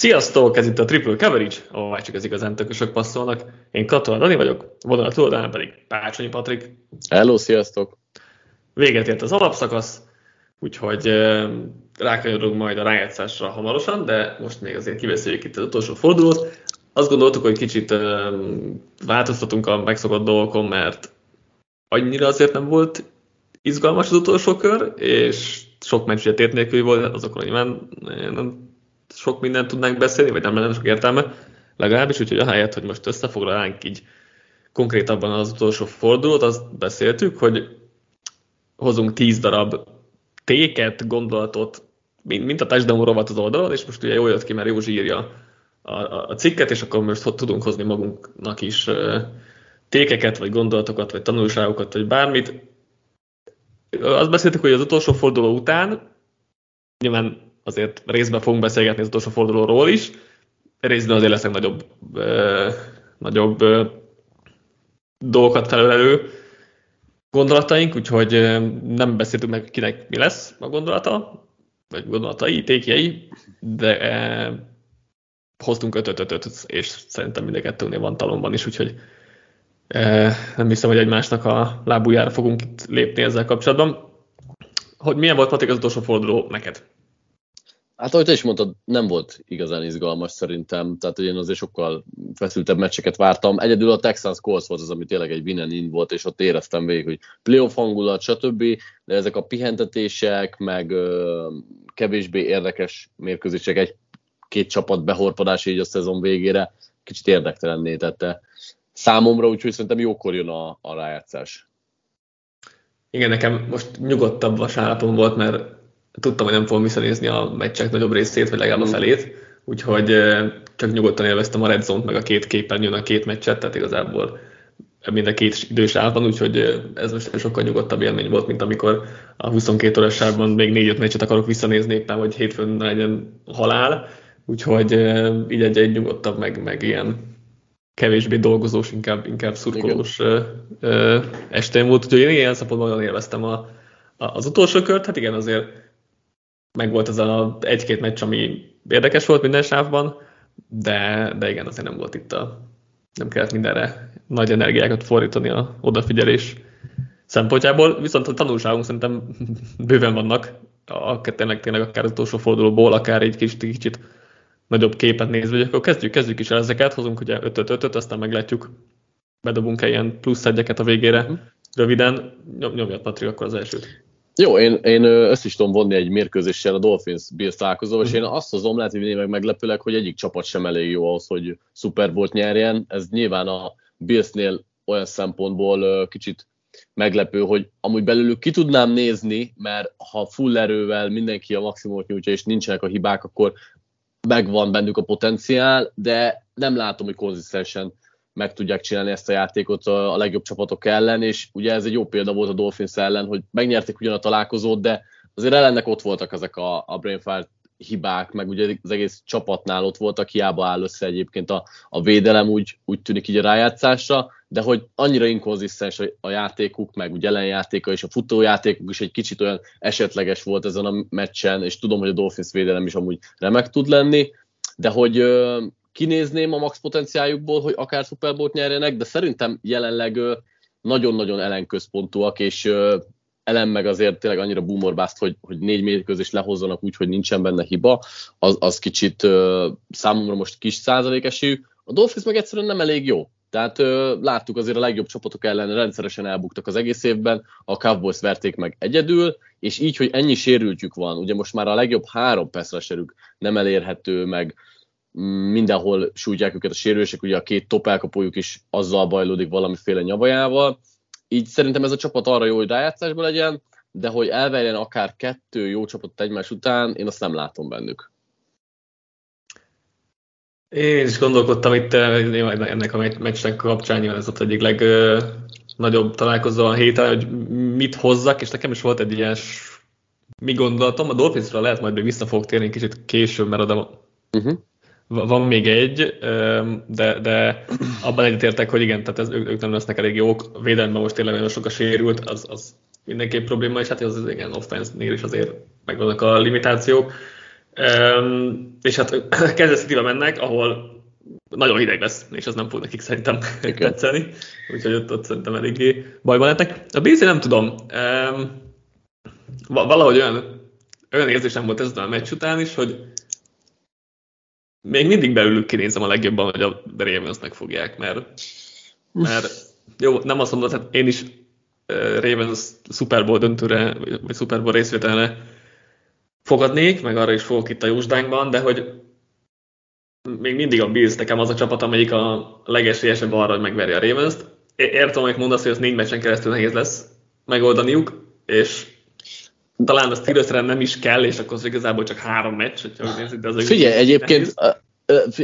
Sziasztok, ez itt a Triple Coverage, ahol csak az igazán tökösök passzolnak. Én Katona Dani vagyok, vonal túloldalán pedig Pácsonyi Patrik. Hello, sziasztok! Véget ért az alapszakasz, úgyhogy rákanyarodunk majd a rájátszásra hamarosan, de most még azért kiveszéljük itt az utolsó fordulót. Azt gondoltuk, hogy kicsit változtatunk a megszokott dolgokon, mert annyira azért nem volt izgalmas az utolsó kör, és sok meccs ugye tét nélkül volt, azokról nyilván nem sok mindent tudnánk beszélni, vagy nem lenne sok értelme, legalábbis, úgyhogy ahelyett, hogy most összefoglalnánk így konkrétabban az utolsó fordulót, azt beszéltük, hogy hozunk tíz darab téket, gondolatot, mint a touchdown rovat az oldalon, és most ugye jól jött ki, mert Józsi írja a, a, a cikket, és akkor most tudunk hozni magunknak is tékeket, vagy gondolatokat, vagy tanulságokat, vagy bármit. Azt beszéltük, hogy az utolsó forduló után, nyilván azért részben fogunk beszélgetni az utolsó fordulóról is, részben azért lesznek nagyobb, ö, nagyobb ö, dolgokat felelő gondolataink, úgyhogy ö, nem beszéltünk meg, kinek mi lesz a gondolata, vagy gondolatai, tékjei, de ö, hoztunk 5 5 5 és szerintem mind a kettőnél van talomban is, úgyhogy nem hiszem, hogy egymásnak a lábújára fogunk itt lépni ezzel kapcsolatban. Hogy milyen volt Patrik az utolsó forduló neked? Hát ahogy te is mondtad, nem volt igazán izgalmas szerintem, tehát én azért sokkal feszültebb meccseket vártam. Egyedül a Texans Colts volt az, ami tényleg egy win in volt, és ott éreztem végig, hogy playoff hangulat, stb. De ezek a pihentetések, meg ö, kevésbé érdekes mérkőzések, egy-két csapat behorpadás így a szezon végére kicsit érdektelenné tette számomra, úgyhogy szerintem jókor jön a, a rájátszás. Igen, nekem most nyugodtabb vasárnapom volt, mert tudtam, hogy nem fogom visszanézni a meccsek nagyobb részét, vagy legalább a mm. felét, úgyhogy csak nyugodtan élveztem a Red Zone-t, meg a két képernyőn a két meccset, tehát igazából mind a két idős állban, úgyhogy ez most sokkal nyugodtabb élmény volt, mint amikor a 22 órás sávban még 4-5 meccset akarok visszanézni éppen, hogy hétfőn legyen halál, úgyhogy így egy, egy nyugodtabb, meg, meg ilyen kevésbé dolgozós, inkább, inkább szurkolós estén volt, úgyhogy én ilyen szempontból nagyon élveztem a, a, az utolsó kört, hát igen, azért meg volt ez a egy-két meccs, ami érdekes volt minden sávban, de, de igen, azért nem volt itt a, nem kellett mindenre nagy energiákat fordítani a odafigyelés szempontjából, viszont a tanulságunk szerintem bőven vannak, a, tényleg, tényleg akár az utolsó fordulóból, akár egy kicsit, kicsit nagyobb képet nézve, hogy akkor kezdjük, kezdjük is el ezeket, hozunk ugye 5-5-5, aztán meglátjuk, bedobunk-e ilyen plusz egyeket a végére. Uh-huh. Röviden, nyom, nyomjad Patrik akkor az elsőt. Jó, én, én össze is tudom vonni egy mérkőzéssel a Dolphins Bills találkozó, és én azt hozom, lehet, hogy meg meglepőleg, hogy egyik csapat sem elég jó ahhoz, hogy Super Bowl nyerjen. Ez nyilván a Billsnél olyan szempontból kicsit meglepő, hogy amúgy belőlük ki tudnám nézni, mert ha full erővel mindenki a maximumot nyújtja, és nincsenek a hibák, akkor megvan bennük a potenciál, de nem látom, hogy konzisztensen meg tudják csinálni ezt a játékot a, legjobb csapatok ellen, és ugye ez egy jó példa volt a Dolphins ellen, hogy megnyerték ugyan a találkozót, de azért ellennek ott voltak ezek a, a brainfire hibák, meg ugye az egész csapatnál ott voltak, hiába áll össze egyébként a, a védelem, úgy, úgy tűnik így a rájátszásra, de hogy annyira inkonzisztens a játékuk, meg ugye ellenjátéka és a futójátékuk is egy kicsit olyan esetleges volt ezen a meccsen, és tudom, hogy a Dolphins védelem is amúgy remek tud lenni, de hogy kinézném a max potenciájukból, hogy akár Super nyerjenek, de szerintem jelenleg nagyon-nagyon ellenközpontúak, és elem meg azért tényleg annyira boomorbászt, hogy, hogy négy mérkőzést lehozzanak úgy, hogy nincsen benne hiba, az, az kicsit számomra most kis százalék. A Dolphins meg egyszerűen nem elég jó. Tehát ö, láttuk azért a legjobb csapatok ellen rendszeresen elbuktak az egész évben, a Cowboys verték meg egyedül, és így, hogy ennyi sérültjük van, ugye most már a legjobb három passzraserük nem elérhető, meg mindenhol sújtják őket a sérülések, ugye a két top elkapójuk is azzal bajlódik valamiféle nyavajával, így szerintem ez a csapat arra jó, hogy rájátszásban legyen, de hogy elverjen akár kettő jó csapatot egymás után, én azt nem látom bennük. Én is gondolkodtam itt ennek a meccsnek kapcsán, ez az egyik legnagyobb találkozó a héten, hogy mit hozzak, és nekem is volt egy ilyen mi gondolatom, a Dolphinsra lehet majd még vissza fog térni kicsit később, mert oda uh-huh. Van még egy, de, de abban egyetértek, hogy igen, tehát ez, ők, ők nem lesznek elég jók, védelemben most tényleg nagyon sok a sérült, az, az mindenképp probléma, és hát az, az igen, offense-nél is azért megvannak a limitációk. Um, és hát Kansas city mennek, ahol nagyon hideg lesz, és az nem fog nekik szerintem tetszeni, úgyhogy ott, ott szerintem eléggé bajban lettek. A BC nem tudom, um, valahogy olyan, olyan érzésem volt ez a meccs után is, hogy még mindig belülük kinézem a legjobban, hogy a Ravens fogják, mert, mert jó, nem azt mondod, hát én is Ravens Super Bowl döntőre, vagy Super Bowl részvételre fogadnék, meg arra is fogok itt a Jósdánkban, de hogy még mindig a Bills nekem az a csapat, amelyik a legesélyesebb arra, hogy megverje a Ravens-t. Értem, hogy mondasz, hogy az négy meccsen keresztül nehéz lesz megoldaniuk, és talán a Steelersre nem is kell, és akkor az igazából csak három meccs, hogyha nézzük, de az Figyelj, egyébként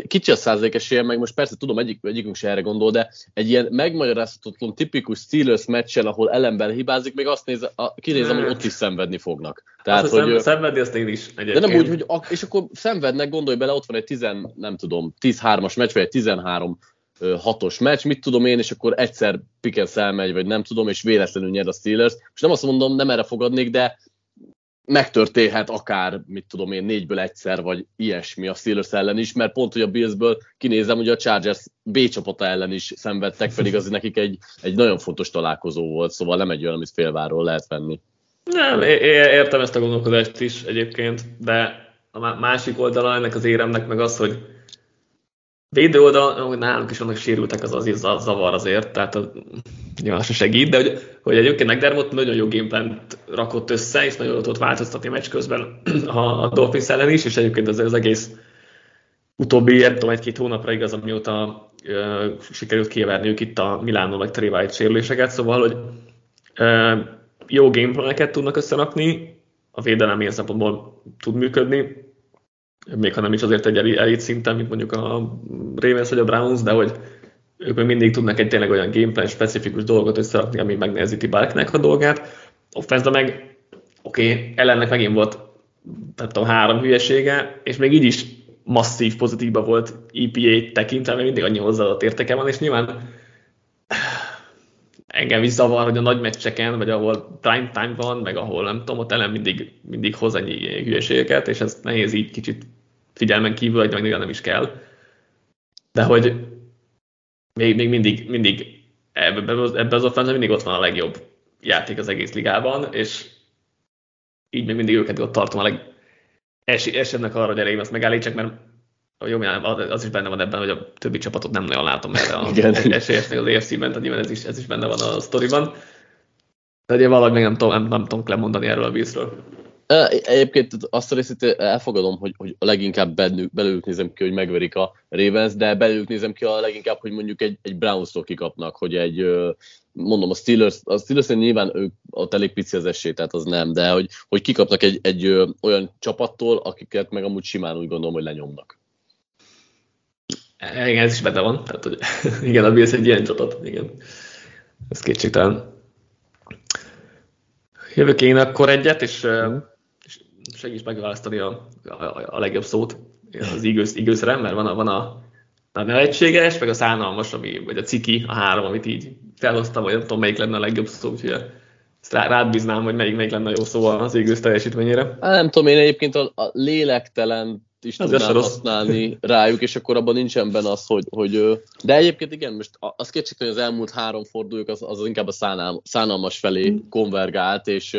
kicsi a százalék esélye, meg most persze tudom, egyik, egyikünk se erre gondol, de egy ilyen megmagyarázhatatlan, tipikus Steelers meccsen, ahol ellenben hibázik, még azt néz, a, kinézem, hogy ott is szenvedni fognak. Tehát, azt, hogy, szenvedni azt én is egyébként. De nem úgy, hogy és akkor szenvednek, gondolj bele, ott van egy 10, nem tudom, 10-3-as meccs, vagy egy 13 hatos meccs, mit tudom én, és akkor egyszer Pickens elmegy, vagy nem tudom, és véletlenül nyer a Steelers. És nem azt mondom, nem erre fogadnék, de megtörténhet akár, mit tudom én, négyből egyszer, vagy ilyesmi a Steelers ellen is, mert pont, hogy a Billsből kinézem, hogy a Chargers B csapata ellen is szenvedtek, pedig az nekik egy, egy nagyon fontos találkozó volt, szóval nem egy olyan, amit félváról lehet venni. Nem, értem ezt a gondolkodást is egyébként, de a másik oldala ennek az éremnek meg az, hogy védő oldal, hogy nálunk is vannak sérültek, az azért zavar azért, tehát az, nyilván se segít, de hogy, hogy egyébként McDermott nagyon jó gameplant rakott össze, és nagyon tudott változtatni meccs közben a, a Dolphins ellen is, és egyébként az, az egész utóbbi, nem tudom, egy-két hónapra igaz, amióta uh, sikerült kiverniük itt a Milánó meg Trivite sérüléseket, szóval, hogy uh, jó gameplaneket tudnak összerakni, a védelem ilyen szempontból tud működni, még ha nem is azért egy elit szinten, mint mondjuk a Ravens vagy a Browns, de hogy ők még mindig tudnak egy tényleg olyan gameplan specifikus dolgot összerakni, ami megnehezíti Barknek a dolgát. Offense meg, oké, okay, ellennek megint volt, nem tudom, három hülyesége, és még így is masszív pozitívba volt EPA tekintve, mert mindig annyi hozzáadott érteke van, és nyilván engem is zavar, hogy a nagy meccseken, vagy ahol prime time van, meg ahol nem tudom, ott ellen mindig, mindig hoz ennyi hülyeségeket, és ez nehéz így kicsit figyelmen kívül, vagy meg nem is kell. De hogy még, még mindig, mindig ebben az, ebbe az offense mindig ott van a legjobb játék az egész ligában, és így még mindig őket ott tartom a leg esélyesebnek arra, hogy elég azt megállítsák, mert jó, az is benne van ebben, hogy a többi csapatot nem nagyon látom erre a esélyesnek az EFC-ben, tehát nyilván ez is, ez is benne van a sztoriban. De ugye valahogy még nem tudom, nem, nem tudom lemondani erről a vízről. Egyébként azt a részét elfogadom, hogy, hogy leginkább belőlük, belőlük nézem ki, hogy megverik a Ravens, de belőlük nézem ki a leginkább, hogy mondjuk egy, egy Browns-tól kikapnak, hogy egy, mondom, a Steelers, a steelers nyilván ők a elég pici az esély, tehát az nem, de hogy, hogy kikapnak egy, egy olyan csapattól, akiket meg amúgy simán úgy gondolom, hogy lenyomnak. Igen, ez is benne van. Tehát, hogy, igen, a Bills egy ilyen csapat, igen. Ez kétségtelen. Jövök én akkor egyet, és, mm. Segíts megválasztani a, a, a, legjobb szót az igősz, igőszre, mert van a, van a, a nevetséges, meg a szánalmas, ami, vagy a ciki, a három, amit így felhoztam, vagy nem tudom, melyik lenne a legjobb szó, úgyhogy ezt rád bíznám, hogy melyik, melyik lenne a jó szó az igősz teljesítményére. Nem tudom, én egyébként a, a lélektelen is az tudnám használni rájuk, és akkor abban nincsen benne az, hogy, hogy de egyébként igen, most az kétségtelen, hogy az elmúlt három fordulók az, az inkább a szánalm, szánalmas felé mm. konvergált, és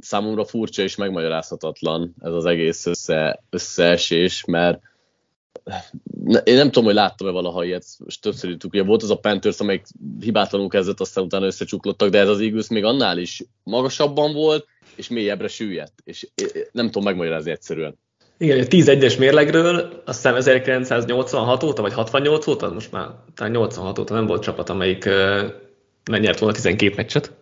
számomra furcsa és megmagyarázhatatlan ez az egész össze, összeesés, mert én nem tudom, hogy láttam-e valaha ilyet, most többször írtuk, ugye volt az a Panthers, amelyik hibátlanul kezdett, aztán utána összecsuklottak, de ez az Eagles még annál is magasabban volt, és mélyebbre süllyedt, és nem tudom megmagyarázni egyszerűen. Igen, a 10-1-es mérlegről azt hiszem 1986 óta, vagy 68 óta, most már talán 86 óta nem volt csapat, amelyik nem nyert volna 12 meccset.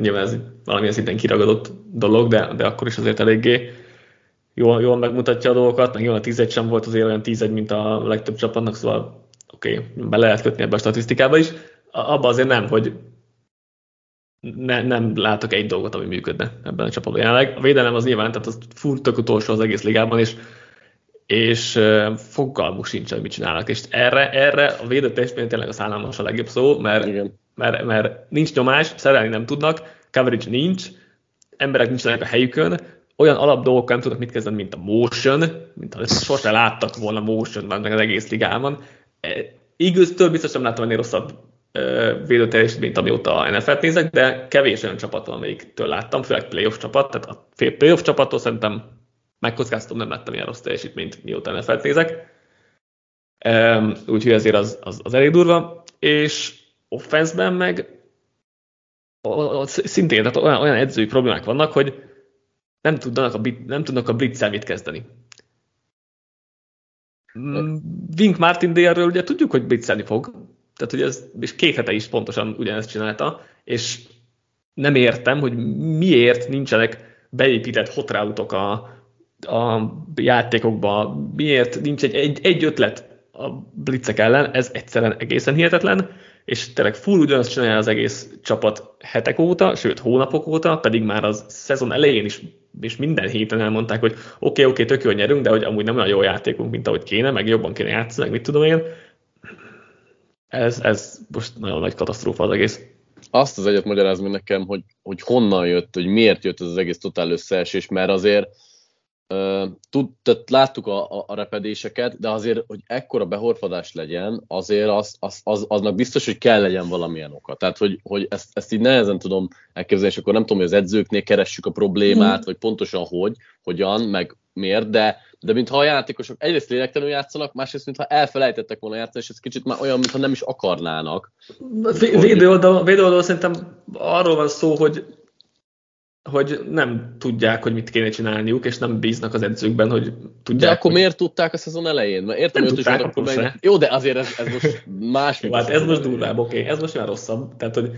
Nyilván ez valamilyen szinten kiragadott dolog, de, de akkor is azért eléggé jól, jól megmutatja a dolgokat, meg jól a 10 sem volt azért olyan 10 mint a legtöbb csapatnak, szóval oké, okay, be lehet kötni ebbe a statisztikába is. Abba azért nem, hogy ne, nem látok egy dolgot, ami működne ebben a csapatban jelenleg. A védelem az nyilván, tehát az full utolsó az egész ligában, és, és fogalmuk sincs, hogy mit csinálnak. És erre, erre a teljesítmény tényleg a szállalmas a legjobb szó, mert, Igen. Mert, mert nincs nyomás, szerelni nem tudnak, coverage nincs, emberek nincsenek a helyükön, olyan alap dolgokkal nem tudnak mit kezdeni, mint a motion, mint ha sose láttak volna motion meg az egész ligában. Igaztől biztos nem láttam ennél rosszabb védőteljesít, mint amióta a NFL-t nézek, de kevés olyan csapat van, amelyiktől láttam, főleg playoff csapat, tehát a playoff csapattól szerintem megkockáztam, nem láttam ilyen rossz teljesítményt, mióta NFL-t nézek. Úgyhogy ezért az, az, az elég durva. És offenszben meg szintén tehát olyan, olyan edzői problémák vannak, hogy nem tudnak a, nem tudnak a blitz mit kezdeni. Mm, Wink Martin délről ugye tudjuk, hogy blitzelni fog, tehát hogy ez, és két hete is pontosan ugyanezt csinálta, és nem értem, hogy miért nincsenek beépített hotroutok a, a játékokba, miért nincs egy, egy, egy ötlet a blitzek ellen, ez egyszerűen egészen hihetetlen, és tényleg full ugyanazt csinálja az egész csapat hetek óta, sőt hónapok óta, pedig már az szezon elején is és minden héten elmondták, hogy oké, okay, oké, okay, tök jól nyerünk, de hogy amúgy nem olyan jó játékunk, mint ahogy kéne, meg jobban kéne játszani, meg mit tudom én. Ez, ez most nagyon nagy katasztrófa az egész. Azt az egyet magyaráz meg nekem, hogy, hogy honnan jött, hogy miért jött ez az egész totál összeesés, mert azért Tud, tehát láttuk a, a, a repedéseket, de azért, hogy ekkora behorfadás legyen, azért az, az, az, aznak biztos, hogy kell legyen valamilyen oka. Tehát, hogy, hogy ezt, ezt így nehezen tudom elképzelni, és akkor nem tudom, hogy az edzőknél keressük a problémát, mm. vagy pontosan hogy, hogyan, meg miért, de, de mintha a játékosok egyrészt lélektelenül játszanak, másrészt mintha elfelejtettek volna játszani, és ez kicsit már olyan, mintha nem is akarnának. Védő oldal, védő oldal szerintem arról van szó, hogy hogy nem tudják, hogy mit kéne csinálniuk, és nem bíznak az edzőkben, hogy tudják. De akkor hogy... miért tudták a szezon elején? Mert értem, nem tudták, akkor meg... Jó, de azért ez, ez most más. Jó, hát ez most durvább, oké, okay. ez most már rosszabb. Tehát, hogy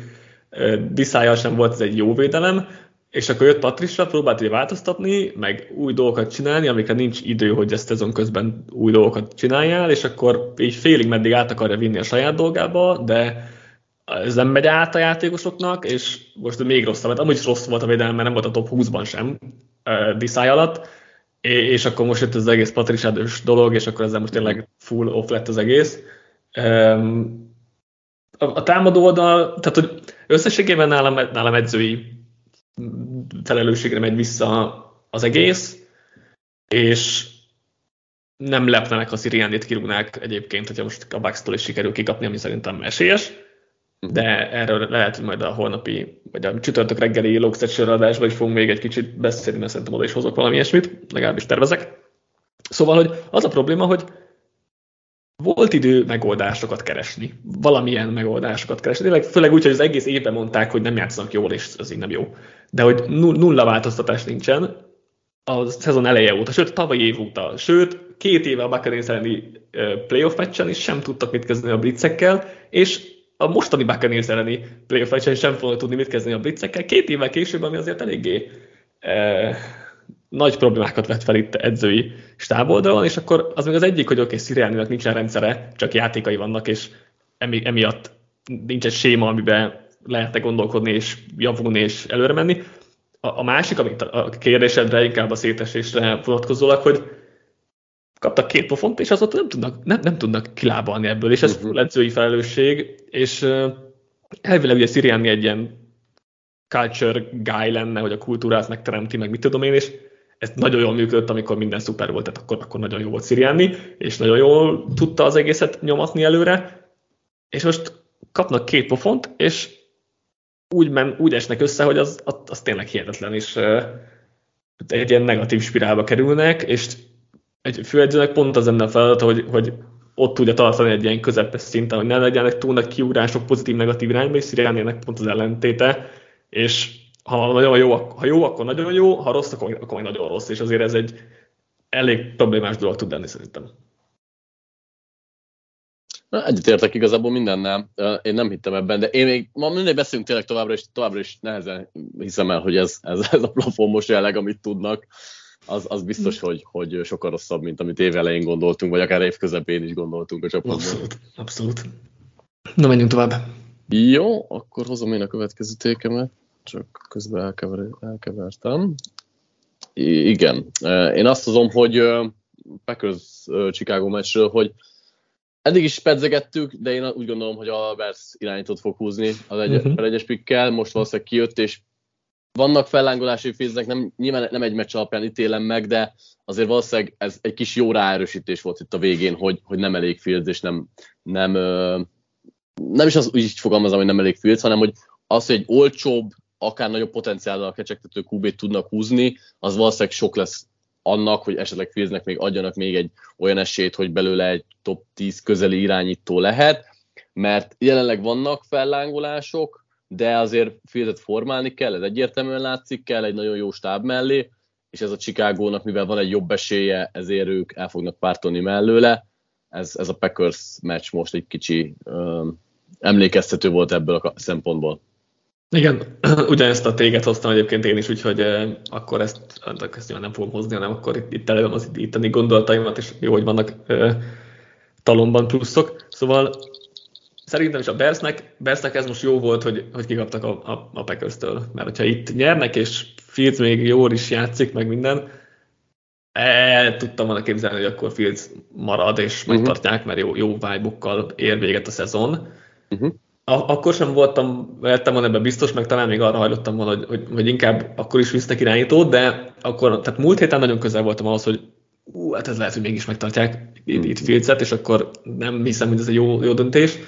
uh, sem volt ez egy jó védelem, és akkor jött Patricia, próbált ugye változtatni, meg új dolgokat csinálni, amikre nincs idő, hogy ezt szezon közben új dolgokat csináljál, és akkor így félig meddig át akarja vinni a saját dolgába, de ez nem megy át a játékosoknak, és most még rosszabb, mert amúgy is rossz volt a védelem, mert nem volt a top 20-ban sem uh, Diszály alatt, és akkor most jött az egész patriciádős dolog, és akkor ezzel most tényleg full off lett az egész. A, a támadó oldal, tehát hogy összességében nálam, nálam edzői felelősségre megy vissza az egész, és nem lepne meg, ha Sirianit kirúgnák egyébként, hogyha most a bucks is sikerül kikapni, ami szerintem esélyes de erről lehet, hogy majd a holnapi, vagy a csütörtök reggeli Logset adásban is fogunk még egy kicsit beszélni, mert szerintem oda is hozok valami ilyesmit, legalábbis tervezek. Szóval, hogy az a probléma, hogy volt idő megoldásokat keresni, valamilyen megoldásokat keresni. Tényleg, főleg úgy, hogy az egész évben mondták, hogy nem játszanak jól, és ez így nem jó. De hogy nulla változtatás nincsen a szezon eleje óta, sőt, tavalyi év óta, sőt, két éve a Buccaneers elleni playoff meccsen is sem tudtak mit kezdeni a blitzekkel, és a mostani Buccaneers elleni playoff sem fognak tudni mit kezdeni a blitzekkel. Két évvel később, ami azért eléggé e, nagy problémákat vett fel itt edzői stáboldalon, és akkor az még az egyik, hogy oké, okay, nincsen rendszere, csak játékai vannak, és emi, emiatt nincs egy séma, amiben lehetne gondolkodni, és javulni, és előre menni. A, a másik, amit a kérdésedre, inkább a szétesésre vonatkozólag, hogy kaptak két pofont, és azóta nem tudnak, nem, nem tudnak kilábalni ebből, és ez uh-huh. full edzői felelősség, és uh, elvileg ugye Sirianni egy ilyen culture guy lenne, hogy a kultúrát megteremti, meg mit tudom én, és ez nagyon jól működött, amikor minden szuper volt, tehát akkor, akkor nagyon jó volt Sirianni, és nagyon jól tudta az egészet nyomatni előre, és most kapnak két pofont, és úgy, men, úgy esnek össze, hogy az, az, az tényleg hihetetlen, és uh, egy ilyen negatív spirálba kerülnek, és egy főedzőnek pont az lenne a feladata, hogy, hogy ott tudja tartani egy ilyen közepes szinten, hogy ne legyenek túl nagy kiugrások pozitív-negatív irányba, és Siriánének pont az ellentéte, és ha nagyon jó, ha jó, akkor nagyon jó, ha rossz, akkor, akkor nagyon rossz, és azért ez egy elég problémás dolog tud lenni szerintem. Egyetértek igazából mindennel. Én nem hittem ebben, de én még ma mindig beszélünk tényleg továbbra is, továbbra is nehezen hiszem el, hogy ez, ez, ez a plafon most jelenleg, amit tudnak az, az biztos, hogy, hogy sokkal rosszabb, mint amit év elején gondoltunk, vagy akár év közepén is gondoltunk a csapatban. Abszolút, abszolút. Na, menjünk tovább. Jó, akkor hozom én a következő tékemet, csak közben elkever, elkevertem. I- igen, én azt hozom, hogy Packers Chicago meccsről, hogy eddig is pedzegettük, de én úgy gondolom, hogy a Bears irányított fog húzni az egy, uh-huh. egyes pikkel, most valószínűleg kijött, és vannak fellángolási Fieldsnek, nem, nyilván nem egy meccs alapján ítélem meg, de azért valószínűleg ez egy kis jó ráerősítés volt itt a végén, hogy, hogy nem elég Fields, és nem, nem, nem is az úgy fogalmazom, hogy nem elég Fields, hanem hogy az, hogy egy olcsóbb, akár nagyobb potenciállal kecsegtető QB-t tudnak húzni, az valószínűleg sok lesz annak, hogy esetleg Fieldsnek még adjanak még egy olyan esélyt, hogy belőle egy top 10 közeli irányító lehet, mert jelenleg vannak fellángolások, de azért Fieldet formálni kell, ez egyértelműen látszik, kell egy nagyon jó stáb mellé, és ez a Chicagónak, mivel van egy jobb esélye, ezért ők el fognak pártolni mellőle. Ez, ez a Packers meccs most egy kicsi um, emlékeztető volt ebből a szempontból. Igen, ugyanezt a téget hoztam egyébként én is, úgyhogy eh, akkor ezt, ezt nem fogom hozni, hanem akkor itt, itt előadom az itteni gondolataimat, és jó, hogy vannak eh, talomban pluszok. Szóval szerintem is a Bersnek, Bersnek ez most jó volt, hogy, hogy kikaptak a, a, a Packers-től. Mert hogyha itt nyernek, és Fields még jól is játszik, meg minden, el tudtam volna képzelni, hogy akkor Fields marad, és uh-huh. megtartják, mert jó, jó vibe ér véget a szezon. Uh-huh. A, akkor sem voltam, vettem volna ebben biztos, meg talán még arra hajlottam volna, hogy, hogy, hogy inkább akkor is visznek irányítót, de akkor, tehát múlt héten nagyon közel voltam ahhoz, hogy ú, hát ez lehet, hogy mégis megtartják itt, itt Fieldset, és akkor nem hiszem, hogy ez egy jó, jó döntés.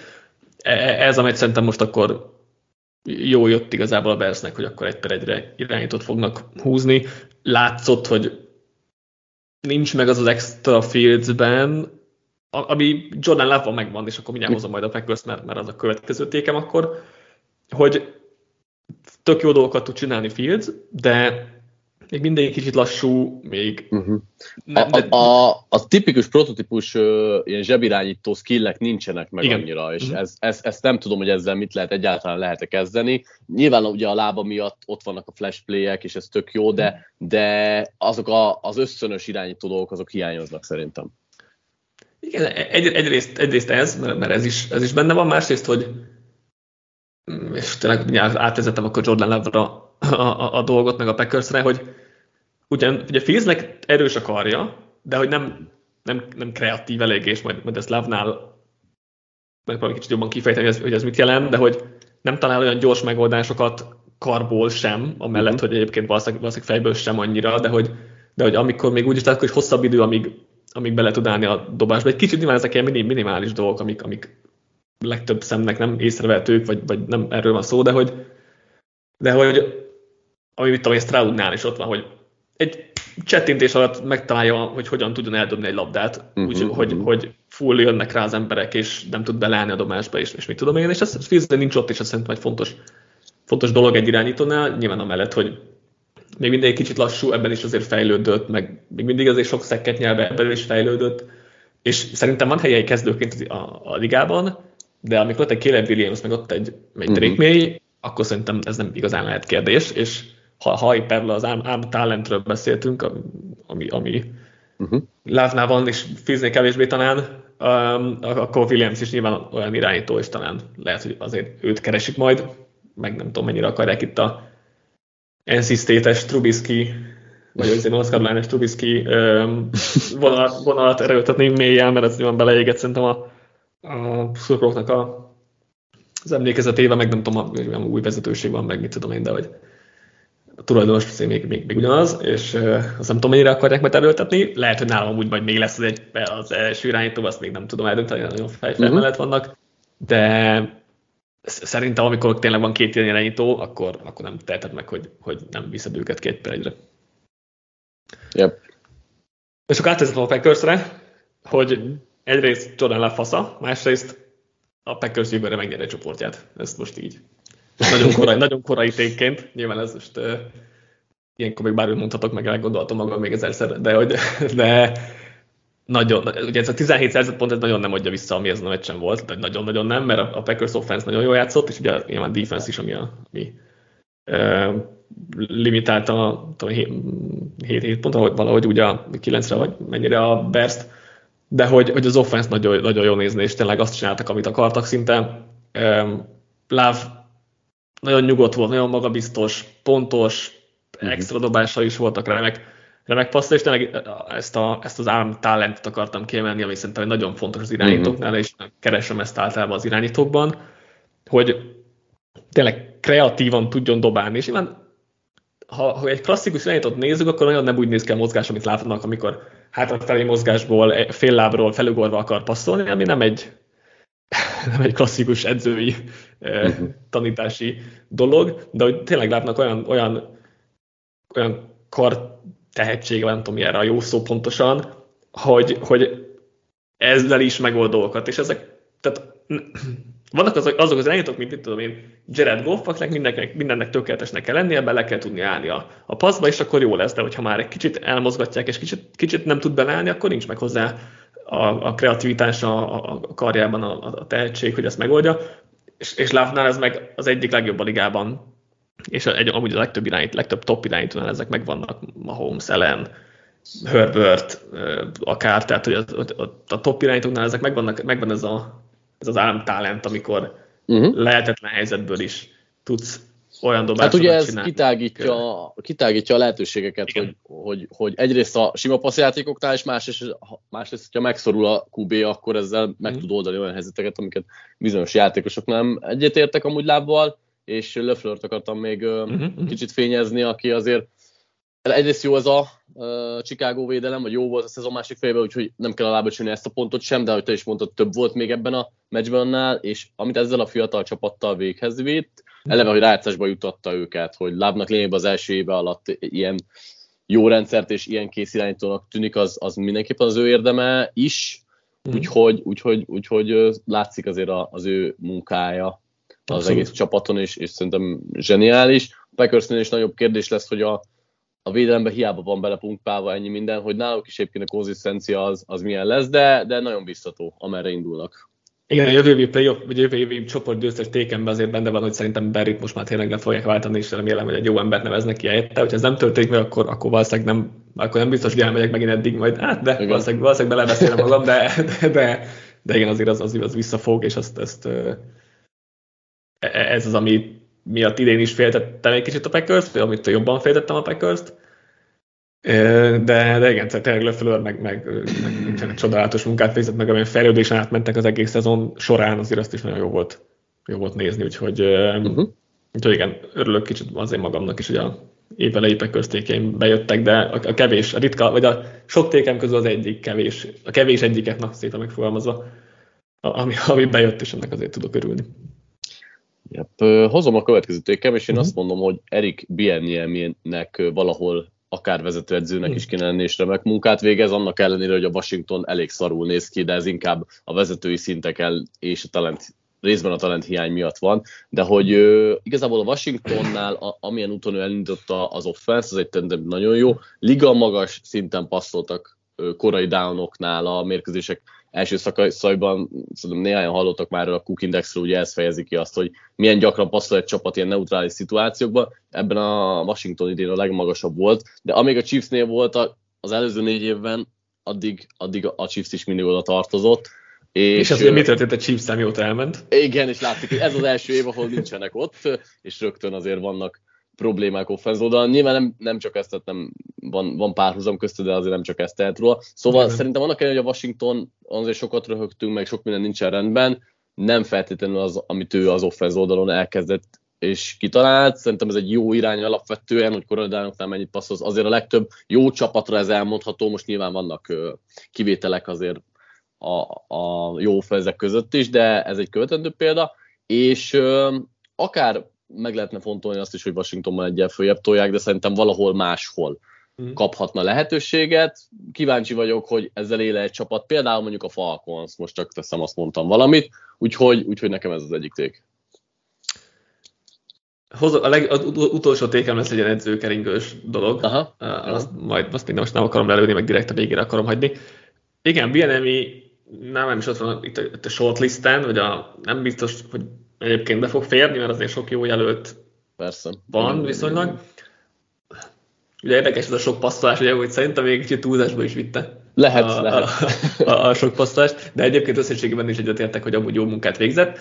E, e, ez, amit szerintem most akkor jó jött igazából a Bersnek, hogy akkor egy per egyre irányítót fognak húzni. Látszott, hogy nincs meg az az extra fieldsben, ami Jordan Love megvan, és akkor mindjárt hozom majd a Packers, mert, mert az a következő tékem akkor, hogy tök jó dolgokat tud csinálni Fields, de még mindig kicsit lassú, még... Uh-huh. Nem, de... a, a, a tipikus prototípus uh, ilyen zsebirányító skillek nincsenek meg Igen. annyira, és uh-huh. ez, ez, ezt nem tudom, hogy ezzel mit lehet egyáltalán lehet kezdeni. Nyilván ugye a lába miatt ott vannak a flash playek, és ez tök jó, de, de azok a, az összönös irányító dolgok, azok hiányoznak szerintem. Igen, egy, egyrészt, egyrészt ez, mert ez is, ez is benne van, másrészt, hogy és tényleg átvezetem akkor Jordan Love-ra a, a, a dolgot, meg a Packersre, hogy ugyan, ugye Fieldsnek erős a karja, de hogy nem, nem, nem kreatív elég, és majd, majd ezt Love-nál megpróbálom kicsit jobban kifejteni, hogy ez, hogy ez mit jelent, de hogy nem talál olyan gyors megoldásokat karból sem, amellett, mm-hmm. hogy egyébként valószínűleg, valószínűleg fejből sem annyira, de hogy, de hogy amikor még úgy is tehát, hogy hosszabb idő, amíg, amíg bele tud állni a dobásba. Egy kicsit nyilván ezek ilyen minimális dolgok, amik, amik legtöbb szemnek nem észrevehetők, vagy, vagy nem erről van szó, de hogy, de hogy ami mit tudom én, Stroudnál is ott van, hogy egy csettintés alatt megtalálja, hogy hogyan tudjon eldobni egy labdát, uh-huh, úgy, uh-huh. hogy, hogy full jönnek rá az emberek, és nem tud beleállni a dobásba, és, és mit tudom én, és ez Fieldsben nincs ott, és ez szerintem egy fontos, fontos dolog egy irányítónál, nyilván amellett, hogy még mindig egy kicsit lassú, ebben is azért fejlődött, meg még mindig azért sok szekket nyelve, ebben is fejlődött, és szerintem van helye egy kezdőként a, a ligában, de amikor ott egy Caleb Williams, meg ott egy, egy Drake uh-huh. May, akkor szerintem ez nem igazán lehet kérdés, és ha, ha épp erről az ám, ám talentről beszéltünk, ami, ami uh-huh. Lávnál és fizné kevésbé talán, um, akkor Williams is nyilván olyan irányító, és talán lehet, hogy azért őt keresik majd, meg nem tudom, mennyire akarják itt a NC State-es Trubisky, vagy az North Carolina-es Trubisky um, vonalat, vonalat erőltetni mélyen, mert ez nyilván beleégett szerintem a, a szurkolóknak a, az emlékezetébe, meg nem tudom, a, új vezetőség van, meg mit tudom én, de hogy a tulajdonos még, még, még ugyanaz, és uh, azt nem tudom, mennyire akarják majd erőltetni. Lehet, hogy nálam úgy majd még lesz az, egy, az első irányító, azt még nem tudom eldönteni, nagyon fejfel uh-huh. mellett vannak, de szerintem amikor tényleg van két ilyen irányító, akkor, akkor nem teheted meg, hogy, hogy nem viszed őket két per egyre. Yep. És akkor átvezetem a packers hogy egyrészt Jordan lefasza, másrészt a Packers jövőre megnyeri a csoportját. Ezt most így nagyon korai, nagyon korai tékként, nyilván ez most uh, ilyenkor még bármit mondhatok, meg elgondoltam magam még ezerszer, de hogy de nagyon, ugye ez a 17 szerzett pont ez nagyon nem adja vissza, ami ez a meccsen volt, de nagyon-nagyon nem, mert a, Packers offense nagyon jól játszott, és ugye nyilván defense is, ami, a, ami uh, limitálta 7-7 pontra, vagy valahogy ugye a 9-re, vagy mennyire a Berst, de hogy, hogy az offense nagyon, nagyon jól nézni, és tényleg azt csináltak, amit akartak szinte. Um, Love nagyon nyugodt volt, nagyon magabiztos, pontos, uh-huh. extra dobása is voltak remek, remek passzra, és tényleg ezt, a, ezt az állam talentet akartam kiemelni, ami szerintem nagyon fontos az irányítóknál, uh-huh. és keresem ezt általában az irányítókban, hogy tényleg kreatívan tudjon dobálni, és nyilván ha, ha egy klasszikus irányítót nézzük, akkor nagyon nem úgy néz ki a mozgás, amit látnak, amikor hátrafelé mozgásból, fél lábról felugorva akar passzolni, ami nem egy, nem egy klasszikus edzői uh-huh. tanítási dolog, de hogy tényleg látnak olyan, olyan, olyan kar tehetsége, nem tudom erre a jó szó pontosan, hogy, hogy ezzel is megold dolgokat, és ezek, tehát vannak azok, azok az irányítók, mint itt tudom én, Jared Goff, akinek mindennek, mindennek tökéletesnek kell lennie, bele kell tudni állni a, a passzba, és akkor jó lesz, de hogyha már egy kicsit elmozgatják, és kicsit, kicsit nem tud beleállni, akkor nincs meg hozzá a, a kreativitás a, a karjában a, a tehetség, hogy ezt megoldja. És, és Lávnál ez meg az egyik legjobb a ligában, és egy, amúgy a legtöbb irányít, legtöbb top irányítónál ezek megvannak, Mahomes, Ellen, Herbert, akár, tehát hogy a, a, a top irányítóknál ezek megvannak, megvan ez, a, ez az államtalent, amikor uh-huh. lehetetlen helyzetből is tudsz olyan dobásokat Hát ugye ez csinálni. kitágítja, kitágítja a lehetőségeket, hogy, hogy, hogy egyrészt a sima passzjátékoknál, és másrészt, másrészt hogyha megszorul a QB, akkor ezzel meg uh-huh. tud oldani olyan helyzeteket, amiket bizonyos játékosok nem egyetértek amúgy lábbal, és Leflört akartam még uh-huh. kicsit fényezni, aki azért egyrészt jó ez a uh, Chicago védelem, vagy jó volt a szezon másik fejében, úgyhogy nem kell alábecsülni ezt a pontot sem, de ahogy te is mondtad, több volt még ebben a meccsben annál, és amit ezzel a fiatal csapattal véghez vitt, eleve, hogy rájátszásba jutatta őket, hogy lábnak lényegében az első éve alatt ilyen jó rendszert és ilyen kész irányítónak tűnik, az, az mindenképpen az ő érdeme is, mm. úgyhogy, úgyhogy, úgyhogy látszik azért az ő munkája az Abszolút. egész csapaton, és, és szerintem zseniális. Packersnél is nagyobb kérdés lesz, hogy a, a védelemben hiába van belepunkpálva ennyi minden, hogy náluk is egyébként a konzisztencia az, az milyen lesz, de, de nagyon biztató, amerre indulnak. Igen, a jövő évi playoff, vagy jövő évi csoport győztes tékenben azért benne van, hogy szerintem Berrit most már tényleg le fogják váltani, és remélem, hogy egy jó embert neveznek ki helyette. Hogyha ez nem történik meg, akkor, akkor valószínűleg nem, akkor nem biztos, hogy elmegyek megint eddig majd, hát de igen. valószínűleg, valószínűleg belebeszélem magam, de, de, de, de, igen, azért az, az, az visszafog, és azt, ezt, e, ez az, ami miatt idén is féltettem egy kicsit a Packers-t, vagy amit jobban féltettem a Packers-t, de, de igen, tényleg Lefleur meg, meg, meg, meg csodálatos munkát végzett, meg amilyen fejlődésen átmentek az egész szezon során, azért azt is nagyon jó volt, jó volt nézni, úgyhogy, uh-huh. úgyhogy igen, örülök kicsit azért magamnak is, hogy a évelei köztékeim bejöttek, de a, a kevés, a ritka, vagy a sok tékem közül az egyik kevés, a kevés egyiket, na szépen megfogalmazva, ami, ami bejött, és ennek azért tudok örülni. Yep. Hozom a következő tékem, és én uh-huh. azt mondom, hogy Erik Bienniemnek valahol akár vezetőedzőnek is kéne lenni, és remek munkát végez, annak ellenére, hogy a Washington elég szarul néz ki, de ez inkább a vezetői szinteken és a talent részben a talent hiány miatt van, de hogy ö, igazából a Washingtonnál, a, amilyen úton ő elindította az offense, az egy nagyon jó. Liga magas szinten passzoltak ö, korai downoknál a mérkőzések első szakaszaiban szerintem néhányan hallottak már a Cook Indexről, ugye ez fejezi ki azt, hogy milyen gyakran passzol egy csapat ilyen neutrális szituációkban. Ebben a Washington idén a legmagasabb volt, de amíg a Chiefsnél volt az előző négy évben, addig, addig a Chiefs is mindig oda tartozott. És, és azért mi történt a Chiefs mióta elment? Igen, és látszik, hogy ez az első év, ahol nincsenek ott, és rögtön azért vannak problémák offenz oldalon. Nyilván nem, nem csak ezt, tehát nem, van, van párhuzam köztük, de azért nem csak ezt tehet róla. Szóval Igen. szerintem annak ellenére, hogy a Washington azért sokat röhögtünk, meg sok minden nincsen rendben, nem feltétlenül az, amit ő az offenz oldalon elkezdett és kitalált. Szerintem ez egy jó irány alapvetően, hogy korodánoknál mennyit passzoz. Azért a legtöbb jó csapatra ez elmondható, most nyilván vannak kivételek azért a, a jó offenzek között is, de ez egy követendő példa, és akár meg lehetne fontolni azt is, hogy Washingtonban egyel följebb tolják, de szerintem valahol máshol mm. kaphatna lehetőséget. Kíváncsi vagyok, hogy ezzel éle egy csapat, például mondjuk a Falcons, most csak teszem, azt mondtam valamit, úgyhogy, úgyhogy nekem ez az egyik ték. a, leg, az utolsó tékem lesz egy ilyen edzőkeringős dolog. Aha. Azt, majd azt még most nem akarom lelőni, meg direkt a végére akarom hagyni. Igen, BNMI nem, nem is ott van itt a, itt a shortlisten, vagy a, nem biztos, hogy egyébként be fog férni, mert azért sok jó jelölt Persze. van viszonylag. Ugye érdekes ez a sok passzolás, ugye, hogy szerintem még kicsit túlzásba is vitte. Lehet, a, lehet. A, a, a sok passzolást, de egyébként összességében is egyetértek, hogy amúgy jó munkát végzett.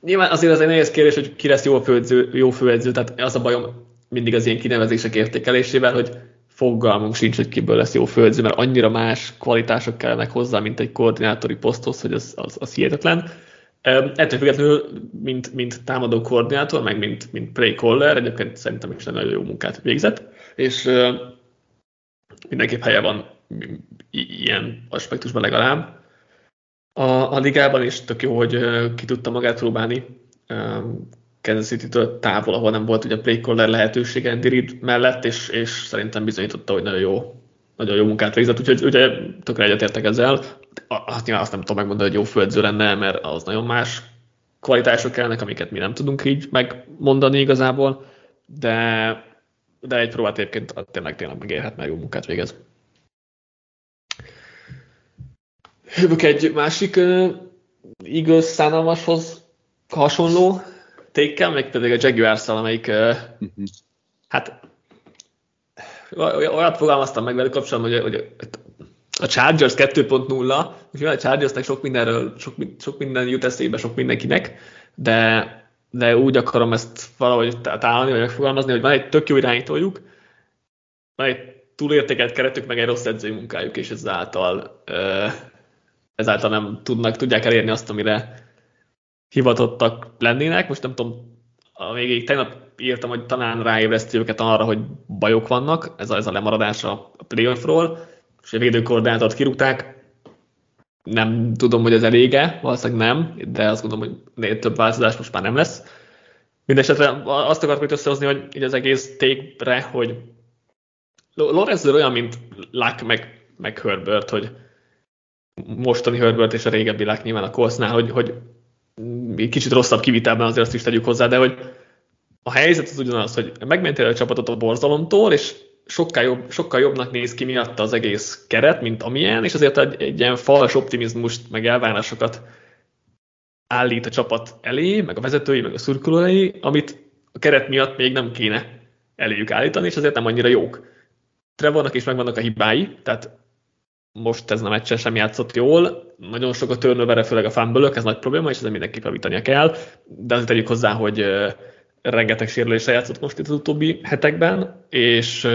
Nyilván azért az egy nehéz kérdés, hogy ki lesz jó főedző, jó főedző, tehát az a bajom mindig az ilyen kinevezések értékelésével, hogy fogalmunk sincs, hogy kiből lesz jó főedző, mert annyira más kvalitások kellenek hozzá, mint egy koordinátori poszthoz, hogy az, az, az hihetetlen Ettől függetlenül, mint, mint támadó koordinátor, meg mint, mint play caller, egyébként szerintem is nagyon jó munkát végzett, és mindenképp helye van ilyen aspektusban legalább. A, a ligában is tök jó, hogy ki tudta magát próbálni Kansas City-től távol, ahol nem volt ugye play caller lehetősége Andy Reid mellett, és, és szerintem bizonyította, hogy nagyon jó, nagyon jó munkát végzett, úgyhogy ugye tökre egyetértek ezzel. Azt nyilván azt nem tudom megmondani, hogy jó főedző lenne, mert az nagyon más kvalitások kellnek, amiket mi nem tudunk így megmondani igazából, de, de egy próbát egyébként tényleg, tényleg megérhet, mert jó munkát végez. Jövök egy másik uh, Eagles szánalmashoz hasonló tékkel, meg pedig a jaguars amelyik uh, hát olyat fogalmaztam meg velük kapcsolatban, hogy, hogy a Chargers 2.0, és a Chargersnek sok mindenről, sok, sok minden jut eszébe, sok mindenkinek, de, de úgy akarom ezt valahogy találni, vagy megfogalmazni, hogy van egy tök jó irányítójuk, van egy túlértékelt keretük, meg egy rossz edzői munkájuk, és ezáltal, ezáltal nem tudnak, tudják elérni azt, amire hivatottak lennének. Most nem tudom, a végéig tegnap írtam, hogy talán ráébreszti őket arra, hogy bajok vannak, ez a, ez a lemaradás a playoffról, és a védőkoordinátort kirúgták, nem tudom, hogy ez elége, valószínűleg nem, de azt gondolom, hogy több változás most már nem lesz. Mindenesetre azt akartam itt összehozni, hogy így az egész tépre, hogy Lorenzo olyan, mint Luck meg, meg Herbert, hogy mostani Herbert és a régebbi Luck nyilván a Coltsnál, hogy, hogy kicsit rosszabb kivitelben azért azt is tegyük hozzá, de hogy a helyzet az ugyanaz, hogy megmentél a csapatot a borzalomtól, és sokkal, jobb, sokkal jobbnak néz ki miatta az egész keret, mint amilyen, és azért egy, egy ilyen fals optimizmust, meg elvárásokat állít a csapat elé, meg a vezetői, meg a szurkolói, amit a keret miatt még nem kéne eléjük állítani, és azért nem annyira jók. Trevornak is megvannak a hibái, tehát most ez a meccsen sem játszott jól, nagyon sok a turnover főleg a fumble ez nagy probléma, és ezzel mindenképp javítania kell, de azért tegyük hozzá, hogy rengeteg sérülésre játszott most itt az utóbbi hetekben, és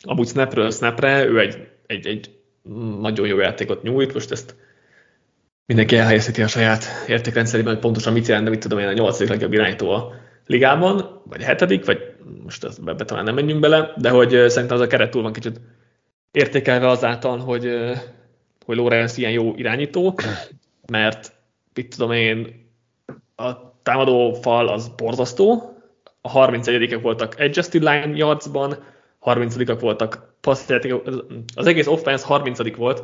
amúgy snapről snapre ő egy, egy, egy nagyon jó játékot nyújt, most ezt mindenki elhelyezheti a saját értékrendszerében, hogy pontosan mit jelent, de mit tudom én, a nyolcadik legjobb irányító a ligában, vagy a hetedik, vagy most ezt be, talán nem menjünk bele, de hogy szerintem az a keret túl van kicsit értékelve azáltal, hogy, hogy Lorenz ilyen jó irányító, mert mit tudom én, a támadó fal az borzasztó, a 31 voltak adjusted line yardsban, 30 voltak passzjátékok, az egész offense 30 volt,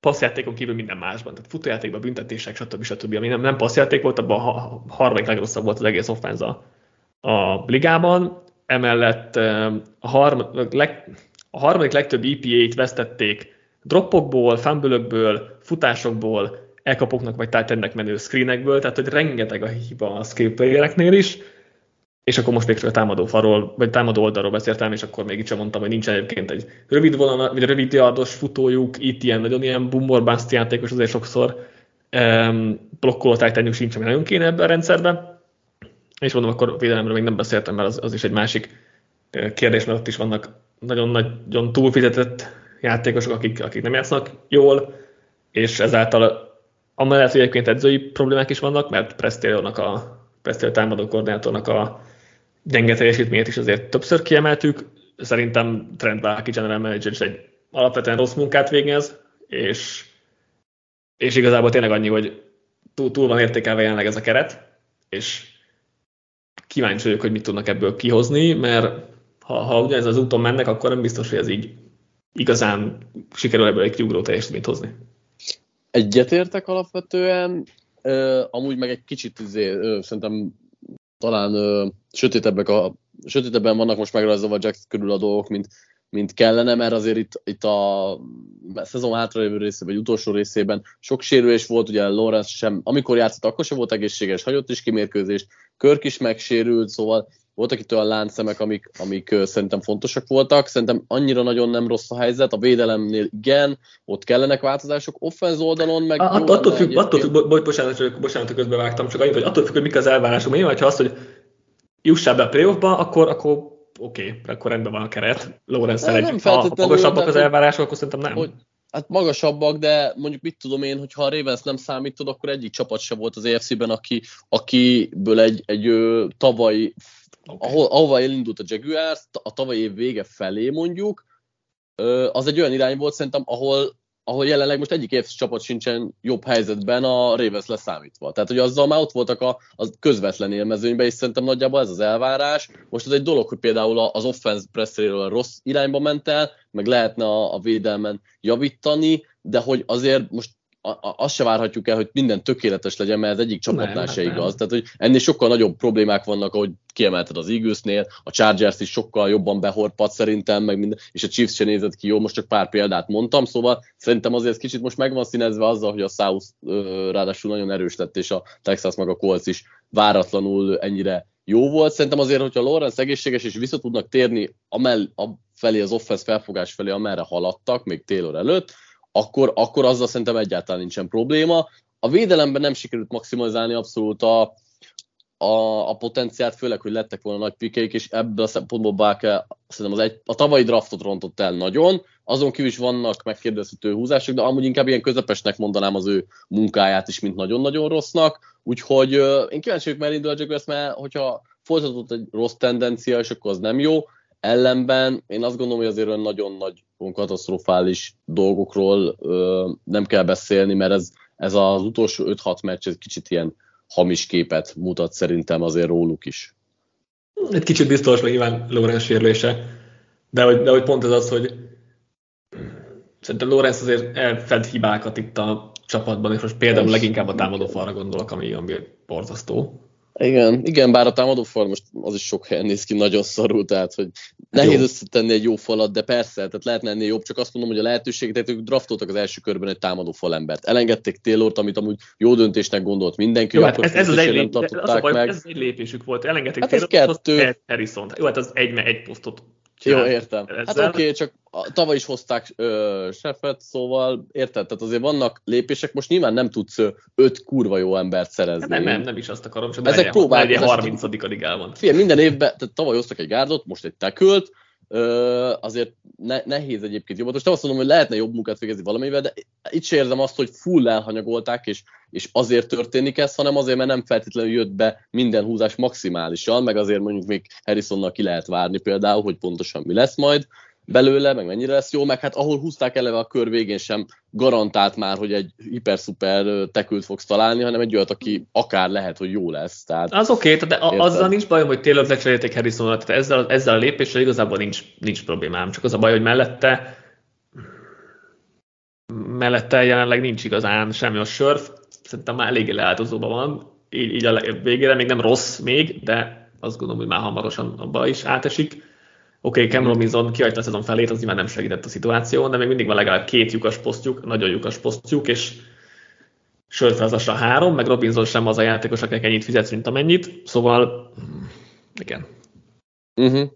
passzjátékon kívül minden másban, tehát futójátékban, büntetések, stb. stb. Ami nem, nem passzjáték volt, abban a harmadik legrosszabb volt az egész offense a, a ligában. Emellett a, harm, leg, a harmadik legtöbb EPA-t vesztették droppokból, fumble futásokból, elkapoknak vagy tight menő screenekből, tehát hogy rengeteg a hiba a skill is, és akkor most még csak a támadó falról, vagy támadó oldalról beszéltem, és akkor még sem mondtam, hogy nincs egyébként egy rövid vonal, vagy rövid yardos futójuk, itt ilyen nagyon ilyen bust játékos azért sokszor um, blokkoló tight sincs, ami nagyon kéne ebben a rendszerben. És mondom, akkor védelemről még nem beszéltem, mert az, az is egy másik kérdés, mert ott is vannak nagyon-nagyon túlfizetett játékosok, akik, akik nem játszanak jól, és ezáltal Amellett, hogy egyébként edzői problémák is vannak, mert Prestél-nak a Prestél támadó koordinátornak a gyenge teljesítményét is azért többször kiemeltük. Szerintem Trent Bálki general manager is egy alapvetően rossz munkát végez, és, és igazából tényleg annyi, hogy túl, túl van értékelve jelenleg ez a keret, és kíváncsi vagyok, hogy mit tudnak ebből kihozni, mert ha, ha ugyanez az úton mennek, akkor nem biztos, hogy ez így igazán sikerül ebből egy kiugró teljesítményt hozni. Egyetértek alapvetően, uh, amúgy meg egy kicsit izé, uh, szerintem talán uh, sötétebbek a, sötétebben vannak most megrajzolva Jax körül a dolgok, mint, mint kellene, mert azért itt, itt a szezon hátralévő részében, vagy utolsó részében sok sérülés volt, ugye Lawrence sem, amikor játszott, akkor sem volt egészséges, hagyott is kimérkőzést, Körk is megsérült, szóval voltak itt olyan láncszemek, amik, amik szerintem fontosak voltak. Szerintem annyira nagyon nem rossz a helyzet. A védelemnél igen, ott kellenek változások. Offenz oldalon meg... At, attól függ, attól függ, bo- bocsánat, bocsánat, hogy közbevágtam, csak annyit, hogy attól függ, hogy mik az elvárások. Én ha azt, hogy jussál be a playoffba, akkor, akkor oké, okay, akkor rendben van a keret. Lawrence egy, ha magasabbak az elvárások, akkor szerintem nem. Hogy, Hát magasabbak, de mondjuk mit tudom én, hogy ha a Ravens nem számítod, akkor egyik csapat se volt az AFC-ben, aki, akiből egy, egy ö, tavaly, okay. ahol, ahova elindult a Jaguars, a tavalyi év vége felé mondjuk, ö, az egy olyan irány volt szerintem, ahol ahol jelenleg most egyik AFC csapat sincsen jobb helyzetben a Ravens leszámítva. Tehát, hogy azzal már ott voltak a, a közvetlen élmezőnyben, és szerintem nagyjából ez az elvárás. Most ez egy dolog, hogy például az offense presszeréről rossz irányba ment el, meg lehetne a, a védelmen javítani, de hogy azért most azt se várhatjuk el, hogy minden tökéletes legyen, mert ez egyik csapatnál nem, se nem. igaz. Tehát, hogy ennél sokkal nagyobb problémák vannak, ahogy kiemelted az Eaglesnél, a Chargers is sokkal jobban behorpat szerintem, meg minden, és a Chiefs se nézett ki jó, most csak pár példát mondtam, szóval szerintem azért kicsit most meg van színezve azzal, hogy a South ráadásul nagyon erős lett, és a Texas meg a Colts is váratlanul ennyire jó volt. Szerintem azért, hogyha Lawrence egészséges és vissza tudnak térni amell, a felé, az offense felfogás felé, amerre haladtak, még Taylor előtt, akkor, akkor azzal szerintem egyáltalán nincsen probléma. A védelemben nem sikerült maximalizálni abszolút a, a, a potenciált, főleg, hogy lettek volna nagy pikeik, és ebből a szempontból Báke szerintem az egy, a tavalyi draftot rontott el nagyon, azon kívül is vannak megkérdezhető húzások, de amúgy inkább ilyen közepesnek mondanám az ő munkáját is, mint nagyon-nagyon rossznak, úgyhogy én kíváncsi vagyok, mert indul a Jaguars, mert hogyha folytatott egy rossz tendencia, és akkor az nem jó, ellenben én azt gondolom, hogy azért olyan nagyon nagy katasztrofális dolgokról ö, nem kell beszélni, mert ez, ez az utolsó 5-6 meccs egy kicsit ilyen hamis képet mutat szerintem azért róluk is. Egy kicsit biztos, meg nyilván Lorenz sérülése, de hogy, de hogy pont ez az, hogy szerintem Lorenz azért elfed hibákat itt a csapatban, és most például leginkább a támadó falra gondolok, ami, ami borzasztó. Igen, igen, bár a támadó fal most az is sok helyen néz ki nagyon szarul, tehát hogy nehéz jó. összetenni egy jó falat, de persze, tehát lehetne ennél jobb, csak azt mondom, hogy a lehetőség, tehát ők draftoltak az első körben egy támadó embert. Elengedték Taylort, amit amúgy jó döntésnek gondolt mindenki, jó, hát ez, ez, az egy, nem tartották az baj, meg. Ez egy lépésük volt, elengedték hát Taylort, kettő. Harrison. Jó, hát az egy, egy posztot jó, értem. Hát oké, okay, csak tavaly is hozták ö, Sefet, szóval érted? Tehát azért vannak lépések, most nyilván nem tudsz öt kurva jó embert szerezni. Nem, nem, nem is azt akarom, csak ezek próbálkozás. 30. ligában. Figyelj, minden évben, tehát tavaly hoztak egy gárdot, most egy tekölt, azért ne, nehéz egyébként jobbat. Most nem azt mondom, hogy lehetne jobb munkát végezni valamivel, de itt sem érzem azt, hogy full elhanyagolták, és, és azért történik ez, hanem azért, mert nem feltétlenül jött be minden húzás maximálisan, meg azért mondjuk még Harrisonnal ki lehet várni például, hogy pontosan mi lesz majd belőle, meg mennyire lesz jó, meg hát ahol húzták eleve a kör végén sem garantált már, hogy egy hiper-szuper tekült fogsz találni, hanem egy olyat, aki akár lehet, hogy jó lesz. Tehát, az oké, okay, de érted? azzal nincs bajom, hogy Taylor lecserélték harrison tehát ezzel, ezzel a lépéssel igazából nincs, nincs problémám, csak az a baj, hogy mellette mellette jelenleg nincs igazán semmi a sörf, szerintem már eléggé leáldozóban van, így, így a végére még nem rossz még, de azt gondolom, hogy már hamarosan abba is átesik Oké, okay, Cam Robinson kihagyta a szezon felét, az nyilván nem segített a szituáción, de még mindig van legalább két lyukas posztjuk, nagyon lyukas posztjuk, és sörfelzasra három, meg Robinson sem az a játékos, akinek ennyit fizet, mint amennyit, szóval igen. Uh-huh.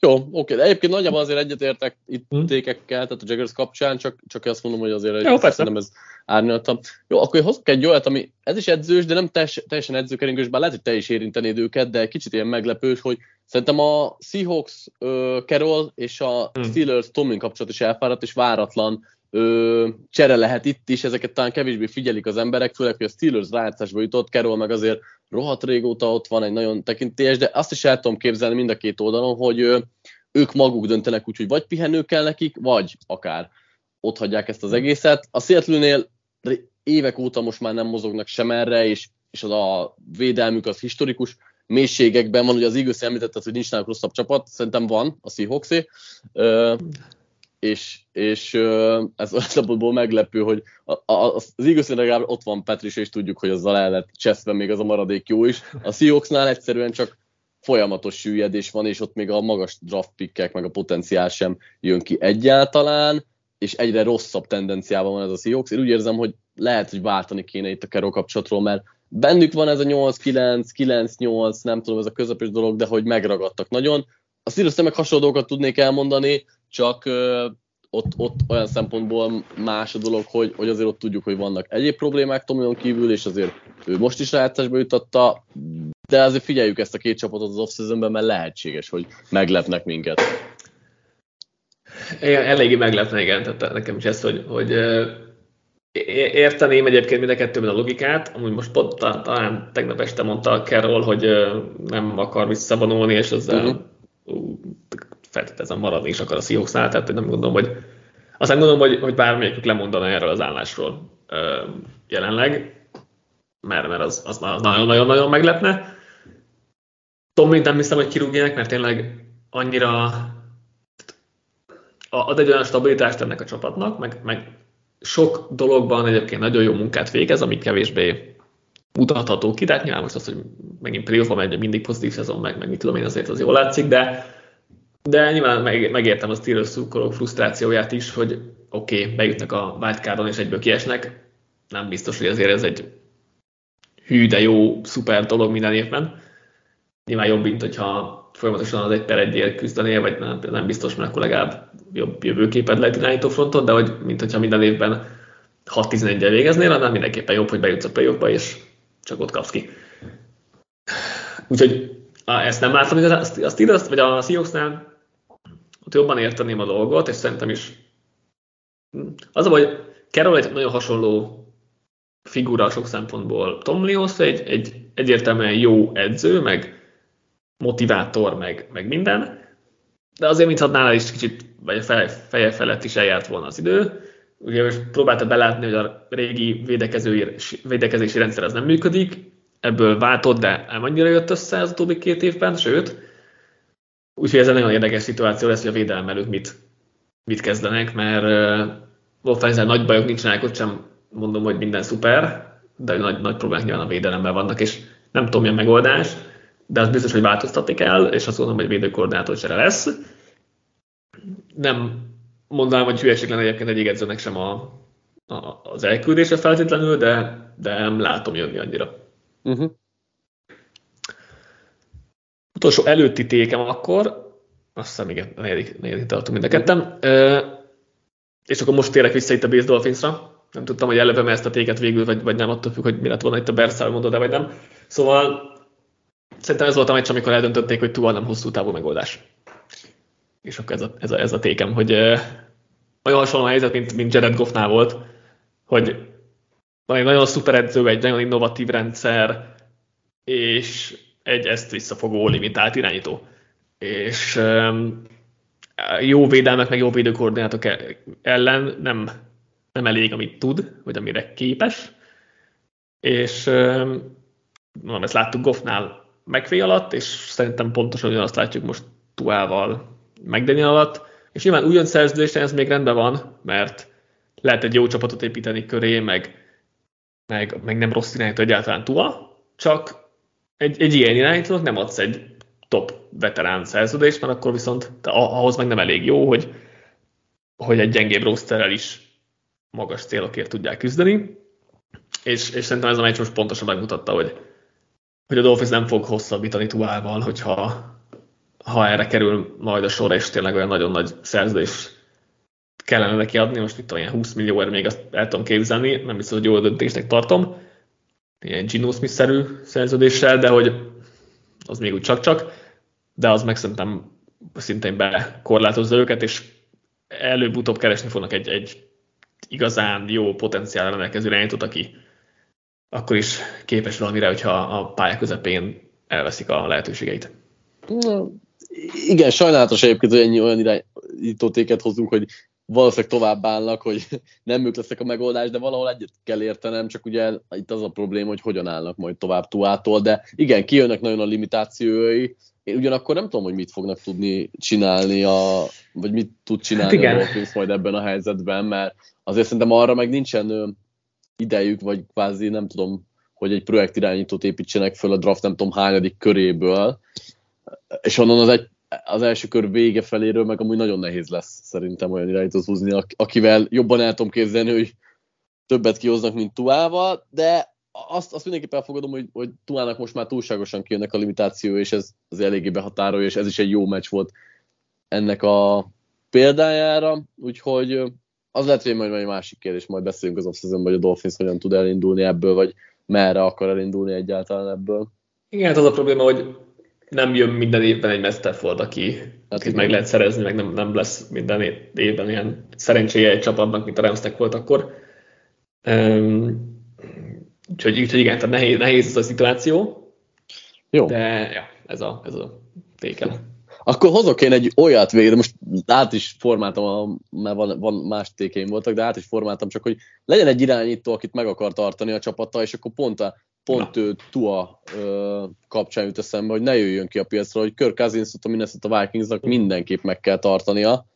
Jó, oké, de egyébként nagyjából azért egyetértek itt hmm. tékekkel, tehát a Jaggers kapcsán, csak, csak azt mondom, hogy azért Jó, nem ez árnyaltam. Jó, akkor hozok egy olyat, ami ez is edzős, de nem teljes, teljesen edzőkeringős, bár lehet, hogy te is érintenéd őket, de kicsit ilyen meglepős, hogy szerintem a Seahawks uh, Carroll és a hmm. Steelers Tomlin kapcsolat is elfáradt, és váratlan ö, csere lehet itt is, ezeket talán kevésbé figyelik az emberek, főleg, hogy a Steelers rájátszásba jutott, Carroll meg azért rohadt régóta ott van egy nagyon tekintélyes, de azt is el tudom képzelni mind a két oldalon, hogy ö, ők maguk döntenek úgy, hogy vagy pihenő kell nekik, vagy akár ott hagyják ezt az egészet. A Seattle-nél évek óta most már nem mozognak sem erre, és, és az a védelmük az historikus mélységekben van, hogy az Eagles említetted, hogy nincs náluk rosszabb csapat, szerintem van, a Seahawksé és, és ez szempontból meglepő, hogy a, a, az eagles legalább ott van Patricia, és tudjuk, hogy azzal el lett cseszve még az a maradék jó is. A Seahawksnál egyszerűen csak folyamatos süllyedés van, és ott még a magas draft pickek, meg a potenciál sem jön ki egyáltalán, és egyre rosszabb tendenciában van ez a Seahawks. Én úgy érzem, hogy lehet, hogy váltani kéne itt a Carroll kapcsolatról, mert bennük van ez a 8-9, 9-8, nem tudom, ez a közepes dolog, de hogy megragadtak nagyon. A Steelers meg hasonló dolgokat tudnék elmondani, csak ö, ott, ott olyan szempontból más a dolog, hogy, hogy azért ott tudjuk, hogy vannak egyéb problémák Tomion kívül, és azért ő most is rájátszásba jutatta, de azért figyeljük ezt a két csapatot az off mert lehetséges, hogy meglepnek minket. Eléggé meglepne, igen, tehát nekem is ez, hogy, hogy érteném egyébként mind a kettőben a logikát, amúgy most pont talán tegnap este mondta a Carroll, hogy nem akar visszavonulni, és ezzel uh-huh. feltételezem maradni is akar a Seahawksnál, tehát nem gondolom, hogy aztán gondolom, hogy, hogy bármelyikük lemondana erről az állásról jelenleg, mert, mert az, az nagyon-nagyon-nagyon meglepne. Tomlin nem hiszem, hogy kirúgják, mert tényleg annyira ad egy olyan stabilitást ennek a csapatnak, meg, meg sok dologban egyébként nagyon jó munkát végez, amit kevésbé mutatható ki, de nyilván most az, hogy megint playoff megy, mindig pozitív szezon, meg, meg mit tudom én, azért az jól látszik, de, de nyilván meg, megértem a Steelers szurkolók frusztrációját is, hogy oké, okay, bejutnak a wildcardon és egyből kiesnek, nem biztos, hogy azért ez egy hű, de jó, szuper dolog minden évben. Nyilván jobb, mint hogyha folyamatosan az egy per egyért küzdenél, vagy nem, nem biztos, mert akkor legalább jobb jövőképed lehet irányító fronton, de hogy, mint hogyha minden évben 6-11-el végeznél, annál mindenképpen jobb, hogy bejutsz a play és csak ott kapsz ki. Úgyhogy ezt nem látom igazán, a Steelers, vagy a Seahawksnál ott jobban érteném a dolgot, és szerintem is az a hogy Carroll egy nagyon hasonló figura sok szempontból Tomlihoz, egy, egy egyértelműen jó edző, meg motivátor, meg, meg minden, de azért, mintha nála is kicsit, vagy a feje, felett is eljárt volna az idő. Ugye most próbálta belátni, hogy a régi védekezési rendszer az nem működik, ebből váltott, de nem annyira jött össze az utóbbi két évben, sőt, úgyhogy ez egy nagyon érdekes szituáció lesz, hogy a védelem előtt mit, mit kezdenek, mert uh, offense nagy bajok nincsenek, ott sem mondom, hogy minden szuper, de nagy, nagy problémák nyilván a védelemben vannak, és nem tudom, milyen megoldás de az biztos, hogy változtatni kell, és azt gondolom, hogy védőkoordinátor csere lesz. Nem mondanám, hogy hülyeség lenne egyébként egy edzőnek sem a, a, az elküldése feltétlenül, de, de nem látom jönni annyira. Uh-huh. Utolsó előtti tékem akkor, azt hiszem, igen, negyedik, negyedik tartunk mind a ketten. Uh, és akkor most térek vissza itt a Base Dolphinsra. Nem tudtam, hogy elővem ezt a téket végül, vagy, vagy nem, attól függ, hogy mi lett volna itt a Berszál mondod, de vagy nem. Szóval Szerintem ez volt a meccs, amikor eldöntötték, hogy túl nem hosszú távú megoldás. És akkor ez a, ez a, ez a tékem, hogy olyan hasonló helyzet, mint, mint Jared Goffnál volt, hogy van egy nagyon szuper edző, egy nagyon innovatív rendszer, és egy ezt visszafogó limitált irányító. És um, jó védelmek, meg jó védőkoordinátok e- ellen nem, nem elég, amit tud, vagy amire képes. És um, mondom, ezt láttuk Goffnál McVay alatt, és szerintem pontosan ugyanazt látjuk most Tuával megdeni alatt, és nyilván újon szerződésen ez még rendben van, mert lehet egy jó csapatot építeni köré, meg, meg, meg nem rossz irányító egyáltalán Tua, csak egy, egy ilyen irányítónak nem adsz egy top veterán szerződést, mert akkor viszont ahhoz meg nem elég jó, hogy, hogy egy gyengébb rosterrel is magas célokért tudják küzdeni, és, és szerintem ez a meccs most pontosan megmutatta, hogy, hogy a Dolphins nem fog hosszabbítani Tuával, hogyha ha erre kerül majd a sor, és tényleg olyan nagyon nagy szerződés kellene neki adni, most itt olyan 20 millió erre még azt el tudom képzelni, nem biztos, hogy jó döntésnek tartom, ilyen Gino Smith-szerű szerződéssel, de hogy az még úgy csak-csak, de az meg szerintem szintén bekorlátozza őket, és előbb-utóbb keresni fognak egy, egy igazán jó potenciál rendelkező irányítót, aki akkor is képes valamire, hogyha a pálya közepén elveszik a lehetőségeit. Igen, sajnálatos egyébként, hogy ennyi olyan irányítótéket hozunk, hogy valószínűleg tovább állnak, hogy nem ők lesznek a megoldás, de valahol egyet kell értenem, csak ugye itt az a probléma, hogy hogyan állnak majd tovább Tuától, de igen, kijönnek nagyon a limitációi, én ugyanakkor nem tudom, hogy mit fognak tudni csinálni, a, vagy mit tud csinálni hát a Dolphins majd ebben a helyzetben, mert azért szerintem arra meg nincsen idejük, vagy kvázi nem tudom, hogy egy projektirányítót építsenek föl a draft nem tudom hányadik köréből, és onnan az, egy, az első kör vége feléről meg amúgy nagyon nehéz lesz szerintem olyan irányítót húzni, akivel jobban el tudom képzelni, hogy többet kihoznak, mint Tuával, de azt, azt mindenképpen elfogadom, hogy, hogy Tuának most már túlságosan kijönnek a limitáció, és ez az eléggé behatárolja, és ez is egy jó meccs volt ennek a példájára, úgyhogy az lehet, hogy majd egy másik kérdés, majd beszélünk az off hogy a Dolphins hogyan tud elindulni ebből, vagy merre akar elindulni egyáltalán ebből. Igen, hát az a probléma, hogy nem jön minden évben egy Mesterford, aki, hát akit meg lehet szerezni, meg nem, nem lesz minden évben ilyen szerencséje egy csapatnak, mint a Ramstek volt akkor. Um, úgyhogy, úgyhogy igen, tehát nehéz, nehéz ez a szituáció. Jó. De ja, ez a, ez a tékel. Akkor hozok én egy olyat végre, most át is formáltam, mert van, van más tékeim voltak, de át is formáltam, csak hogy legyen egy irányító, akit meg akar tartani a csapattal, és akkor pont a pont ő, Tua ö, kapcsán jut eszembe, hogy ne jöjjön ki a piacra, hogy Kirk cousins a Minnesota Vikingsnak mindenképp meg kell tartania,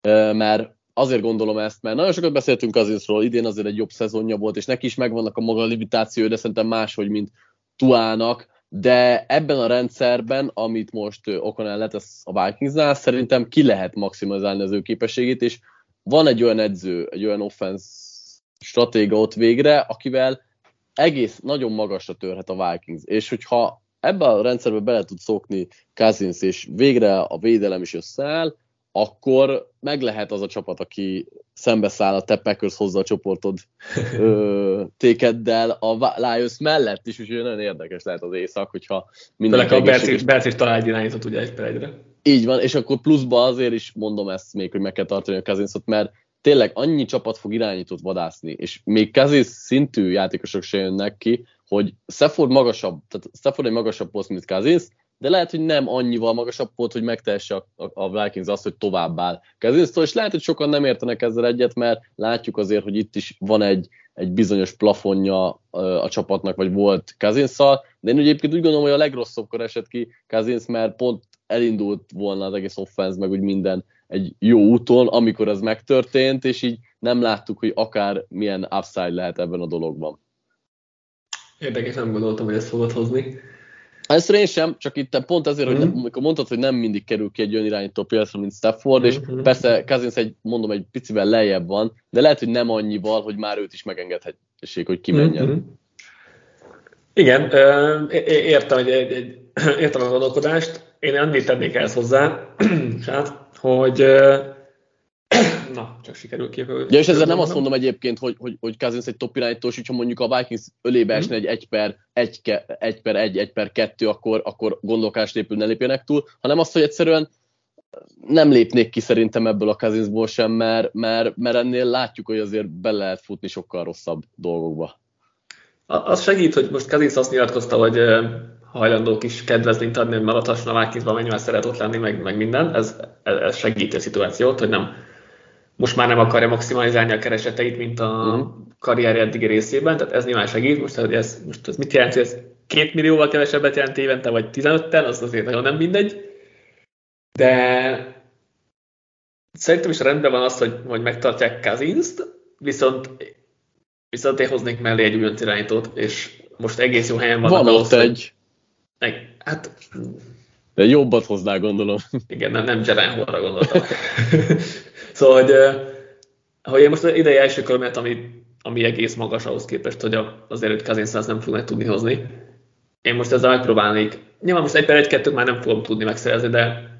ö, mert azért gondolom ezt, mert nagyon sokat beszéltünk Cousinsról, idén azért egy jobb szezonja volt, és neki is megvannak a maga limitációi, de szerintem máshogy, mint Tuának, de ebben a rendszerben, amit most O'Connell letesz a Vikingsnál, szerintem ki lehet maximalizálni az ő képességét, és van egy olyan edző, egy olyan offense stratéga ott végre, akivel egész nagyon magasra törhet a Vikings, és hogyha ebbe a rendszerbe bele tud szokni Cousins, és végre a védelem is összeáll, akkor meg lehet az a csapat, aki szembeszáll a te Packers hozza a csoportod ö, tékeddel a Lions mellett is, úgyhogy nagyon érdekes lehet az éjszak, hogyha mindenki... a Bert is talál egy irányított ugye egy per egyre. Így van, és akkor pluszba azért is mondom ezt még, hogy meg kell tartani a Cousinsot, mert tényleg annyi csapat fog irányítót vadászni, és még Kazis szintű játékosok se jönnek ki, hogy Stafford magasabb, tehát Stafford egy magasabb poszt, mint Kazis, de lehet, hogy nem annyival magasabb volt, hogy megtehesse a, a, Vikings azt, hogy tovább áll Kazinsztól, és lehet, hogy sokan nem értenek ezzel egyet, mert látjuk azért, hogy itt is van egy, egy bizonyos plafonja a, csapatnak, vagy volt Kazinszal, de én egyébként úgy gondolom, hogy a legrosszabbkor esett ki Kazinsz, mert pont elindult volna az egész offense, meg úgy minden egy jó úton, amikor ez megtörtént, és így nem láttuk, hogy akár milyen upside lehet ebben a dologban. Érdekes, nem gondoltam, hogy ezt fogod hozni. Ezt én sem, csak itt pont azért, hogy mhm. amikor mondtad, hogy nem mindig kerül ki egy önirányító piacra, mint Stafford, mm-hmm. és mhm. persze Cousins egy, mondom, egy picivel lejjebb van, de lehet, hogy nem annyival, hogy már őt is megengedhetség, hogy kimenjen. Mm-hmm. Igen, értem, hogy egy, egy, értem a gondolkodást. Én annyit tennék ezt hozzá, hogy Na, csak sikerül képelni. Ja, és ezzel nem azt mondom egyébként, hogy, hogy, hogy Cousins egy top irányítós, hogyha mondjuk a Vikings ölébe esne egy 1 per 1, 1 per 1, 1 per 2, akkor, akkor gondolkás lépül ne lépjenek túl, hanem azt, hogy egyszerűen nem lépnék ki szerintem ebből a Cousinsból sem, mert, mert, mert ennél látjuk, hogy azért be lehet futni sokkal rosszabb dolgokba. Az segít, hogy most Cousins azt nyilatkozta, hogy hajlandók is kedvezményt adni, hogy maradhasson a Vikings-ban, mennyivel szeret ott lenni, meg, meg minden. Ez, ez segíti a szituációt, hogy nem most már nem akarja maximalizálni a kereseteit, mint a uh-huh. karrier eddigi részében, tehát ez nyilván segít. Most, hogy ez, most ez mit jelent, hogy ez két millióval kevesebbet jelent évente, vagy 15-tel, az azért nagyon nem mindegy. De szerintem is rendben van az, hogy, hogy megtartják Kazinst, viszont, viszont én hoznék mellé egy újonc irányítót, és most egész jó helyen van. Van ott egy. Hogy, hát, de jobbat hoznál, gondolom. Igen, nem, nem Jelen Horra gondoltam. Szóval, hogy, hogy én most idei első körmet, ami, ami egész magas ahhoz képest, hogy azért, hogy Kazinsz nem fognak tudni hozni. Én most ezzel megpróbálnék. Nyilván most egy per egy már nem fogom tudni megszerezni, de,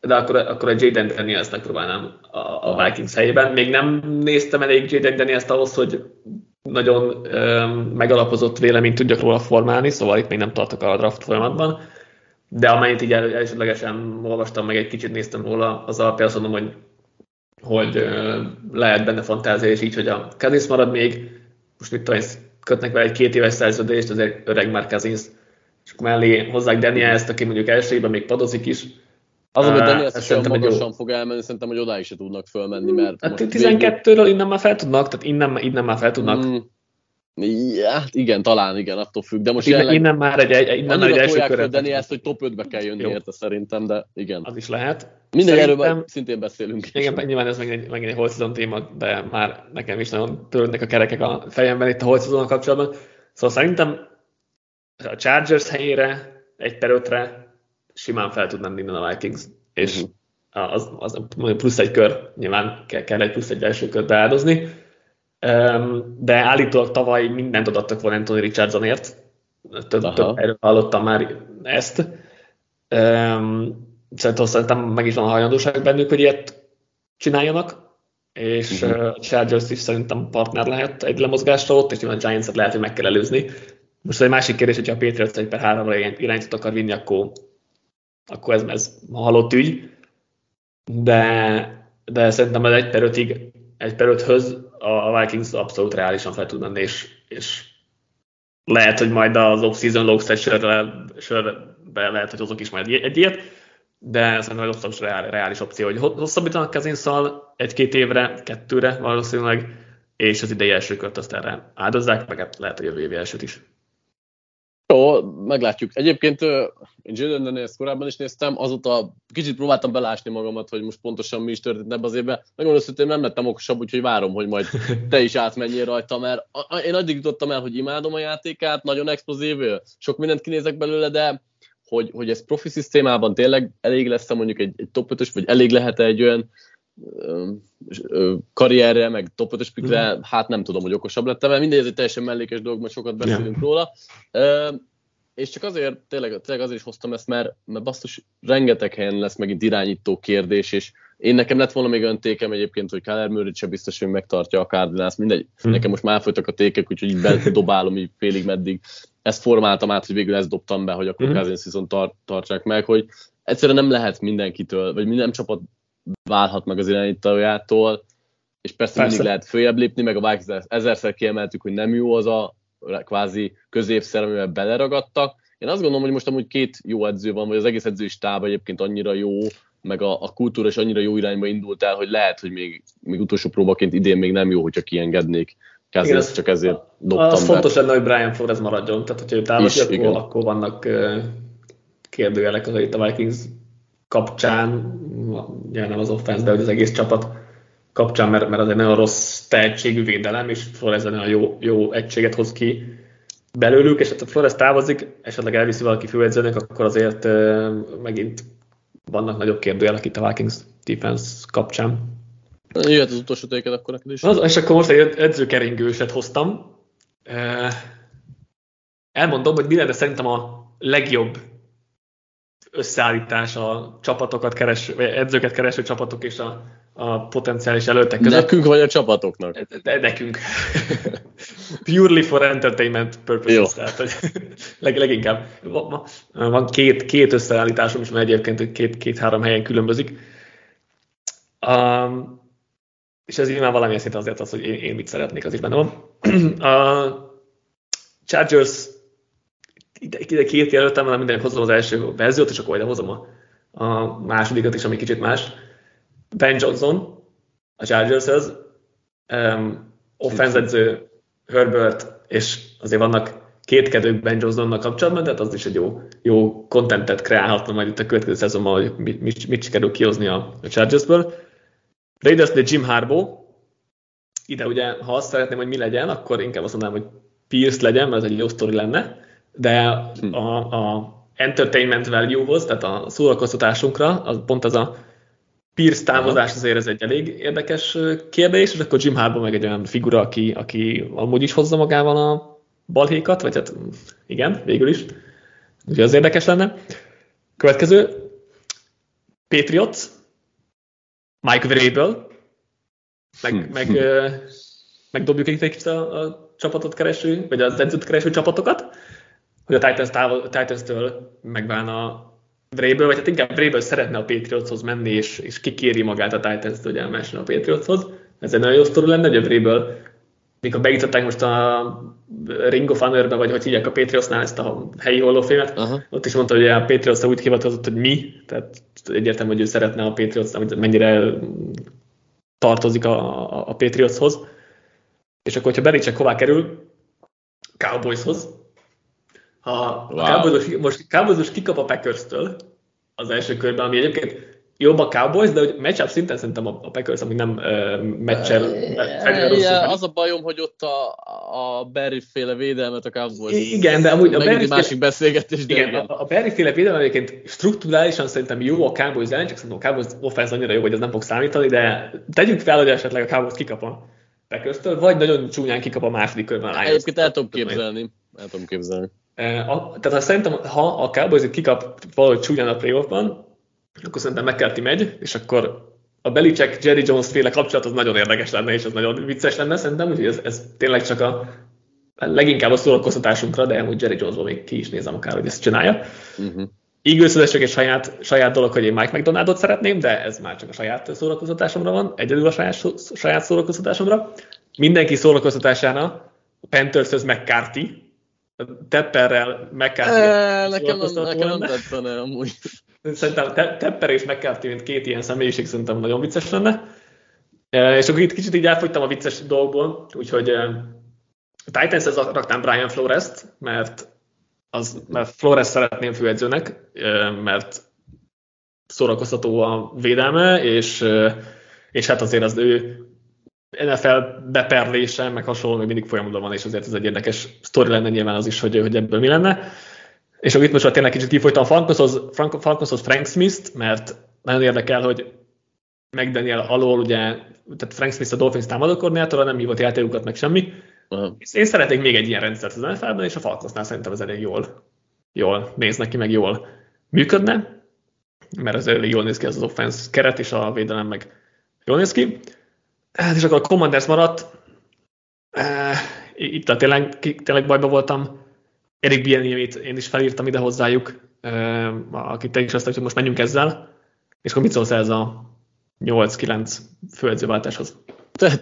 de akkor, akkor a Jaden Daniels megpróbálnám a, a Vikings helyében. Még nem néztem elég Jaden Daniels ahhoz, hogy nagyon ö, megalapozott véleményt tudjak róla formálni, szóval itt még nem tartok a draft folyamatban. De amennyit így elsődlegesen olvastam, meg egy kicsit néztem róla, az alapján azt mondom, hogy hogy lehet benne fantázia, és így, hogy a Kazinsz marad még, most mit tudom, kötnek vele egy két éves szerződést, azért öreg már Kazinsz, és akkor mellé hozzák Daniels-t, aki mondjuk elsőjében még padozik is. Az, hogy Daniels is olyan magasan fog elmenni, szerintem, hogy odáig se tudnak fölmenni, mert... Hát 12-ről innen már fel tudnak, tehát innen, innen már fel tudnak. Mm. Ja, hát igen, talán igen, attól függ. De most innen, jelenleg, innen már egy, egy, innen egy első körre. Dani ezt, hogy top 5-be kell jönni Jó. érte szerintem, de igen. Az is lehet. Minden erről szintén beszélünk. Igen, is. nyilván ez megint egy, megint egy holt téma, de már nekem is nagyon törődnek a kerekek a fejemben itt a holt kapcsolatban. Szóval szerintem a Chargers helyére egy per ötre simán fel tud menni a Vikings, és uh-huh. az, az, plusz egy kör, nyilván kell, kell egy plusz egy első kört beáldozni de állítólag tavaly mindent adattak volna Anthony Richardsonért. Több, több erről hallottam már ezt. Szerintem, szerintem meg is van a hajlandóság bennük, hogy ilyet csináljanak, és uh-huh. a Chargers is szerintem partner lehet egy lemozgásra ott, és nyilván a Giants-et lehet, hogy meg kell előzni. Most egy másik kérdés, hogyha a Patriots egy per háromra irányított akar vinni, akkor akkor ez, ez halott ügy, de, de szerintem az 1 per 5-ig, 1 per 5-höz a Vikings abszolút reálisan fel tud menni, és, és lehet, hogy majd az off-season low sörbe lehet, hogy azok is majd egy ilyet, de szerintem az abszolút reális, reális opció, hogy hosszabbítanak Kazinszal egy-két évre, kettőre valószínűleg, és az idei első kört azt erre áldozzák, meg hát lehet, hogy jövő évi elsőt is. Jó, meglátjuk. Egyébként én Jalen ezt korábban is néztem, azóta kicsit próbáltam belásni magamat, hogy most pontosan mi is történt ebbe az évben. Megmondom hogy nem lettem okosabb, úgyhogy várom, hogy majd te is átmenjél rajta, mert én addig jutottam el, hogy imádom a játékát, nagyon explozív, sok mindent kinézek belőle, de hogy, hogy ez profi szisztémában tényleg elég lesz mondjuk egy, egy top 5 vagy elég lehet egy olyan karrierre, meg top 5-ös pikre, uh-huh. hát nem tudom, hogy okosabb lettem, mert mindegy, ez egy teljesen mellékes dolog, mert sokat beszélünk yeah. róla. És csak azért, tényleg, tényleg azért is hoztam ezt, mert, mert basszus, rengeteg helyen lesz megint irányító kérdés, és én nekem lett volna még olyan tékem egyébként, hogy Kyler Murray sem biztos, hogy megtartja a Cardinals, mindegy, hmm. nekem most már folytak a tékek, úgyhogy így bedobálom így félig meddig. Ezt formáltam át, hogy végül ezt dobtam be, hogy akkor hmm. Cousins viszont tar- tartsák meg, hogy egyszerűen nem lehet mindenkitől, vagy minden csapat válhat meg az irányítójától, és persze, persze. mindig lehet följebb lépni, meg a Vikings ezerszer kiemeltük, hogy nem jó az a kvázi középszer, amivel beleragadtak. Én azt gondolom, hogy most amúgy két jó edző van, vagy az egész edzői stáb egyébként annyira jó, meg a, a kultúra is annyira jó irányba indult el, hogy lehet, hogy még, még utolsó próbaként idén még nem jó, hogyha kiengednék. Igen, ez, csak ezért dobtam Az be. fontos lenne, hogy Brian Flores maradjon, tehát hogyha ő támadja, akkor, akkor vannak kérdőjelek az itt a Vikings kapcsán, ugye nem az offense, hogy az egész csapat kapcsán, mert, mert az egy nagyon rossz tehetségű védelem, és Flores egy nagyon jó, jó egységet hoz ki belőlük, és ha Flores távozik, esetleg elviszi valaki főedzőnek, akkor azért uh, megint vannak nagyobb kérdőjelek itt a Vikings defense kapcsán. Jöhet az utolsó téket akkor neked is. Az, és akkor most egy edzőkeringőset hoztam. Uh, elmondom, hogy mi lenne szerintem a legjobb összeállítás a csapatokat keres, vagy edzőket kereső csapatok és a, a potenciális előttek között. Nekünk vagy a csapatoknak? De, nekünk. Purely for entertainment purposes, Jó. tehát hogy leg, leginkább. Van két, két összeállításom is, mert egyébként két, két-három helyen különbözik. Um, és ez így már valamilyen szinten azért az, hogy én, én mit szeretnék, az is benne van. A Chargers ide, ide két jelöltem, hanem mindenek hozom az első verziót, és akkor ide hozom a, a másodikat is, ami kicsit más. Ben Johnson a Chargershez, um, offense Herbert, és azért vannak kétkedők Ben Johnsonnak kapcsolatban, tehát az is egy jó, jó contentet kreálhatna majd itt a következő szezonban, hogy mit, mit, mit sikerül kihozni a, a Chargersből. Raiders de Jim Harbaugh, ide ugye, ha azt szeretném, hogy mi legyen, akkor inkább azt mondanám, hogy Pierce legyen, mert ez egy jó sztori lenne de hm. a, a entertainment value-hoz, tehát a szórakoztatásunkra, az pont az a Pierce távozás azért ez egy elég érdekes kérdés, és akkor Jim Harbaugh meg egy olyan figura, aki, aki amúgy is hozza magával a balhékat, vagy hát igen, végül is. Ugye az érdekes lenne. Következő, Patriots, Mike Vrabel, meg, hm. meg, meg dobjuk egy kicsit a, a csapatot kereső, vagy az edzőt kereső csapatokat hogy a Titans távol, Titans-től megválna Vrabel, vagy hát inkább Vrabel szeretne a Patriotshoz menni, és, és kikéri magát a Titans-től, hogy elmessen a Patriotshoz. Ez egy nagyon jó sztori lenne, hogy a Vrabel, mikor beították most a Ring of Honor-be, vagy hogy hívják a Patriotsnál ezt a helyi holofémet, uh-huh. ott is mondta, hogy a Patriots úgy hivatkozott, hogy mi, tehát egyértelmű, hogy ő szeretne a Patriots, hogy mennyire tartozik a, a, a Patriotshoz. És akkor, hogyha Belichick hová kerül, Cowboyshoz, ha wow. a Cowboys most Cowboys kikap a Packers-től az első körben, ami egyébként jobb a Cowboys, de hogy matchup szinten szerintem a, Packers ami nem uh, meccsel uh, Az a bajom, hogy ott a, a Barry féle védelmet a Cowboys. Igen, de amúgy a Barry féle, másik beszélgetés. De igen, igen. A, a Barry féle védelem egyébként strukturálisan szerintem jó a Cowboys ellen, csak szerintem a Cowboys offense annyira jó, hogy ez nem fog számítani, de tegyük fel, hogy esetleg a Cowboys kikap a packers vagy nagyon csúnyán kikap a második körben a Lions. Egyébként el tudom képzelni. El tudom képzelni. A, tehát szerintem, ha a Cowboys kikap valahogy csúnyán a playoffban, akkor szerintem McCarthy megy, és akkor a Belichick Jerry Jones féle kapcsolat az nagyon érdekes lenne, és az nagyon vicces lenne szerintem, úgyhogy ez, ez tényleg csak a leginkább a szórakoztatásunkra, de amúgy Jerry Jonesból még ki is nézem akár, hogy ezt csinálja. Uh-huh. Eagles csak egy saját, saját dolog, hogy én Mike McDonaldot szeretném, de ez már csak a saját szórakoztatásomra van, egyedül a saját, saját szórakoztatásomra. Mindenki szórakoztatására a Panthers McCarthy, Tepperrel McCarthy. E, nekem, nem, nekem nem tetszene amúgy. Szerintem Tepper és McCarthy, mint két ilyen személyiség, szerintem nagyon vicces lenne. E, és akkor itt kicsit így elfogytam a vicces dolgból, úgyhogy a Titans ez raktám Brian Flores-t, mert, az, mert Flores szeretném főedzőnek, mert szórakoztató a védelme, és, és hát azért az ő NFL beperlése, meg hasonló, még mindig folyamatban van, és azért ez egy érdekes sztori lenne nyilván az is, hogy, hogy ebből mi lenne. És akkor itt most már tényleg kicsit kifolytam Falconshoz, Frank, Falconshoz Frank Smith-t, mert nagyon érdekel, hogy McDaniel alól ugye, tehát Frank Smith a Dolphins támadókoordinátora, nem hívott játékokat, meg semmi. Uh-huh. Én szeretnék még egy ilyen rendszert az NFL-ben, és a Falconsnál szerintem ez elég jól, jól néz neki, meg jól működne, mert ez elég jól néz ki ez az offense keret, és a védelem meg jól néz ki. Hát és akkor a Commanders maradt. Itt a tényleg, tényleg bajba voltam. Erik Bieniemit én is felírtam ide hozzájuk, akit te is azt hogy most menjünk ezzel. És akkor mit szólsz ez a 8-9 főedzőváltáshoz?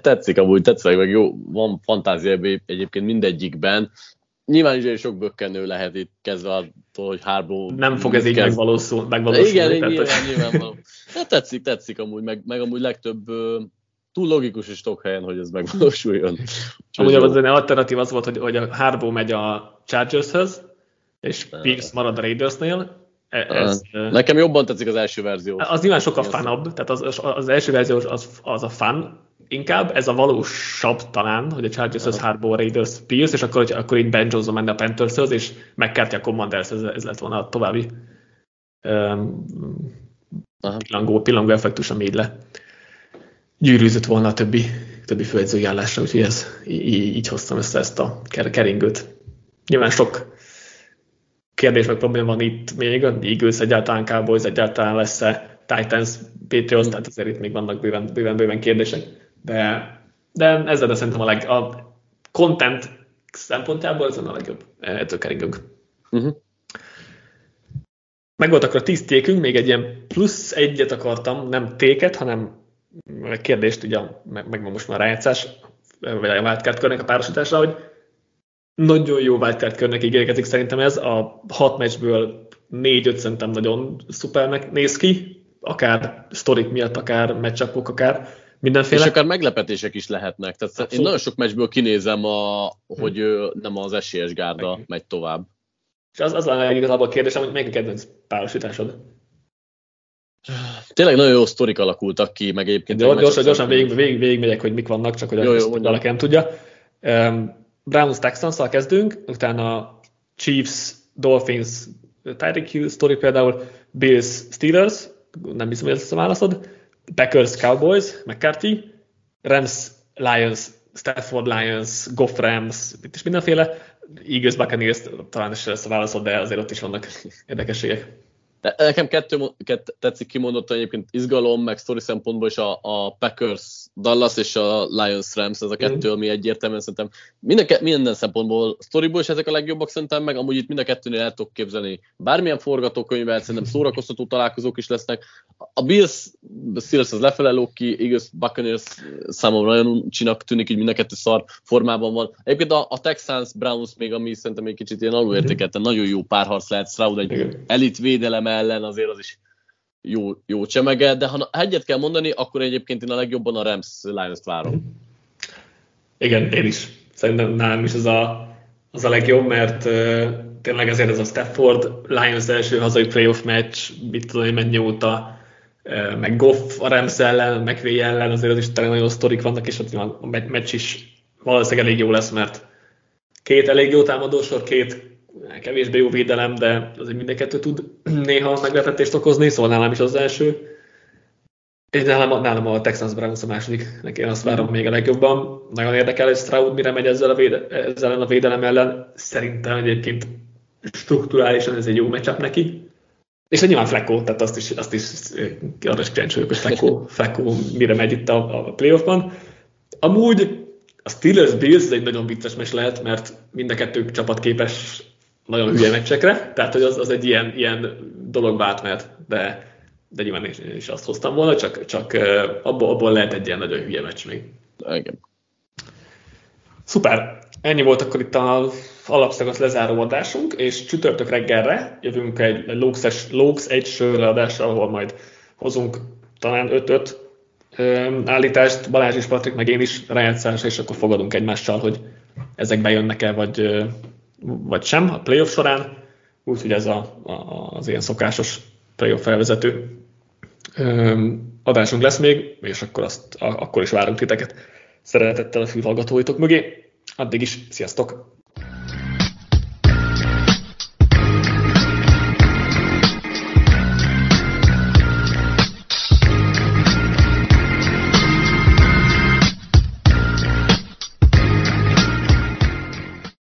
Tetszik amúgy, tetszik, meg jó, van fantázia egyébként mindegyikben. Nyilván is sok bökkenő lehet itt kezdve attól, hogy Hárból... Nem fog ez így megvalósul, megvalósulni. Igen, tehát, nyilván, nyilván. Hát tetszik, tetszik amúgy, meg, meg amúgy legtöbb túl logikus is sok helyen, hogy ez megvalósuljon. Amúgy az az alternatív az volt, hogy, hogy a Harbo megy a Chargershez, és Pierce marad a Raidersnél. E, ez, Nekem jobban tetszik az első verzió. Az nyilván sokkal fanabb, tehát az, az, első verzió az, az a fan, inkább ez a valósabb talán, hogy a Chargers az Harbo, Raiders, Pierce, és akkor, akkor így Ben Johnson menne a Panthershez, és megkártya a Commanders, ez, ez lett volna a további um, pillangó, pillangó effektus, ami így le gyűrűzött volna a többi, többi főedzői állásra, úgyhogy ez, így, így hoztam össze ezt a keringőt. Nyilván sok kérdés meg probléma van itt még, Eagles egyáltalán, Cowboys egyáltalán lesz-e, Titans, Patriots, tehát azért itt még vannak bőven, bőven, bőven kérdések, de, de ezzel de szerintem a, leg, a content szempontjából ez a legjobb ettől keringünk. Uh-huh. Meg volt akkor a tíz tékünk, még egy ilyen plusz egyet akartam, nem téket, hanem kérdést, ugye meg, meg most már rájátszás, vagy a wildcard körnek a párosításra, hogy nagyon jó wildcard körnek ígérkezik szerintem ez, a hat meccsből négy-öt szerintem nagyon szupernek néz ki, akár sztorik miatt, akár meccsapok, akár mindenféle. És akár meglepetések is lehetnek. Tehát Abszolút. én nagyon sok meccsből kinézem, a, hogy hm. nem az esélyes gárda meg. megy tovább. És az, az lenne igazából a kérdésem, hogy melyik a kedvenc párosításod? Tényleg nagyon jó sztorik alakultak ki, meg egyébként... Jó, gyorsan, gyorsan végig, végig, végig megyek, hogy mik vannak, csak hogy jó, jó, valaki nem tudja. Um, Browns texans kezdünk, utána Chiefs, Dolphins, Tyreek Hill sztori például, Bills, Steelers, nem hiszem, hogy ez a válaszod, Packers, Cowboys, McCarthy, Rams, Lions, Stafford Lions, Goff Rams, itt is mindenféle, Eagles, Buccaneers, talán is lesz a válaszod, de azért ott is vannak érdekességek. De nekem kettő, kett, tetszik kimondottan egyébként izgalom, meg story szempontból is a, a Packers Dallas és a Lions Rams, ez a kettő, ami egyértelműen szerintem minden, minden szempontból storyból is ezek a legjobbak szerintem, meg amúgy itt mind a kettőnél el tudok képzelni bármilyen forgatókönyvet, szerintem szórakoztató találkozók is lesznek. A Bills, Steelers az lefele Loki, igaz, Buccaneers számomra nagyon csinak tűnik, így mind a kettő szar formában van. Egyébként a, a Texans, Browns még, ami szerintem egy kicsit ilyen alulértékelten, nagyon jó párharc lehet, Stroud egy elit védelem ellen azért az is jó, jó csemege, de ha egyet kell mondani, akkor egyébként én a legjobban a Rams Lions-t várom. Igen, én is. Szerintem nálam is az a, az a legjobb, mert uh, tényleg ezért ez a Stafford Lions első hazai playoff meccs, mit tudom én mennyi óta, meg Goff a Rams ellen, McVay ellen, azért az is tényleg nagyon sztorik vannak, és ott a meccs is valószínűleg elég jó lesz, mert két elég jó támadósor, két kevésbé jó védelem, de azért mindenkettő tud néha meglepetést okozni, szóval nálam is az első. És nálam, nálam a Texans Browns a második, neki én azt várom még a legjobban. Nagyon érdekel, hogy Stroud mire megy ezzel a, véde, ezzel a védelem ellen. Szerintem egyébként strukturálisan ez egy jó meccsap neki. És a nyilván Flecko, tehát azt is, azt is arra is kíváncsi vagyok, hogy Flecko, Flecko mire megy itt a, a playoffban. Amúgy a Steelers Bills egy nagyon vicces mes lehet, mert mind a kettő csapat képes nagyon hülye meccsekre, tehát hogy az, az egy ilyen, ilyen dolog átmehet, de, de nyilván én is azt hoztam volna, csak, csak abból, abból lehet egy ilyen nagyon hülye meccs még. Igen. Szuper! Ennyi volt akkor itt a alapszakasz lezáró adásunk, és csütörtök reggelre jövünk egy Lóx egy sörre adásra, ahol majd hozunk talán 5-5 állítást, Balázs és Patrik, meg én is rájátszásra, és akkor fogadunk egymással, hogy ezek bejönnek-e, vagy, vagy sem a playoff során. Úgyhogy ez a, a, az ilyen szokásos playoff felvezető adásunk lesz még, és akkor, azt, akkor is várunk titeket szeretettel a fülhallgatóitok mögé. Addig is, sziasztok!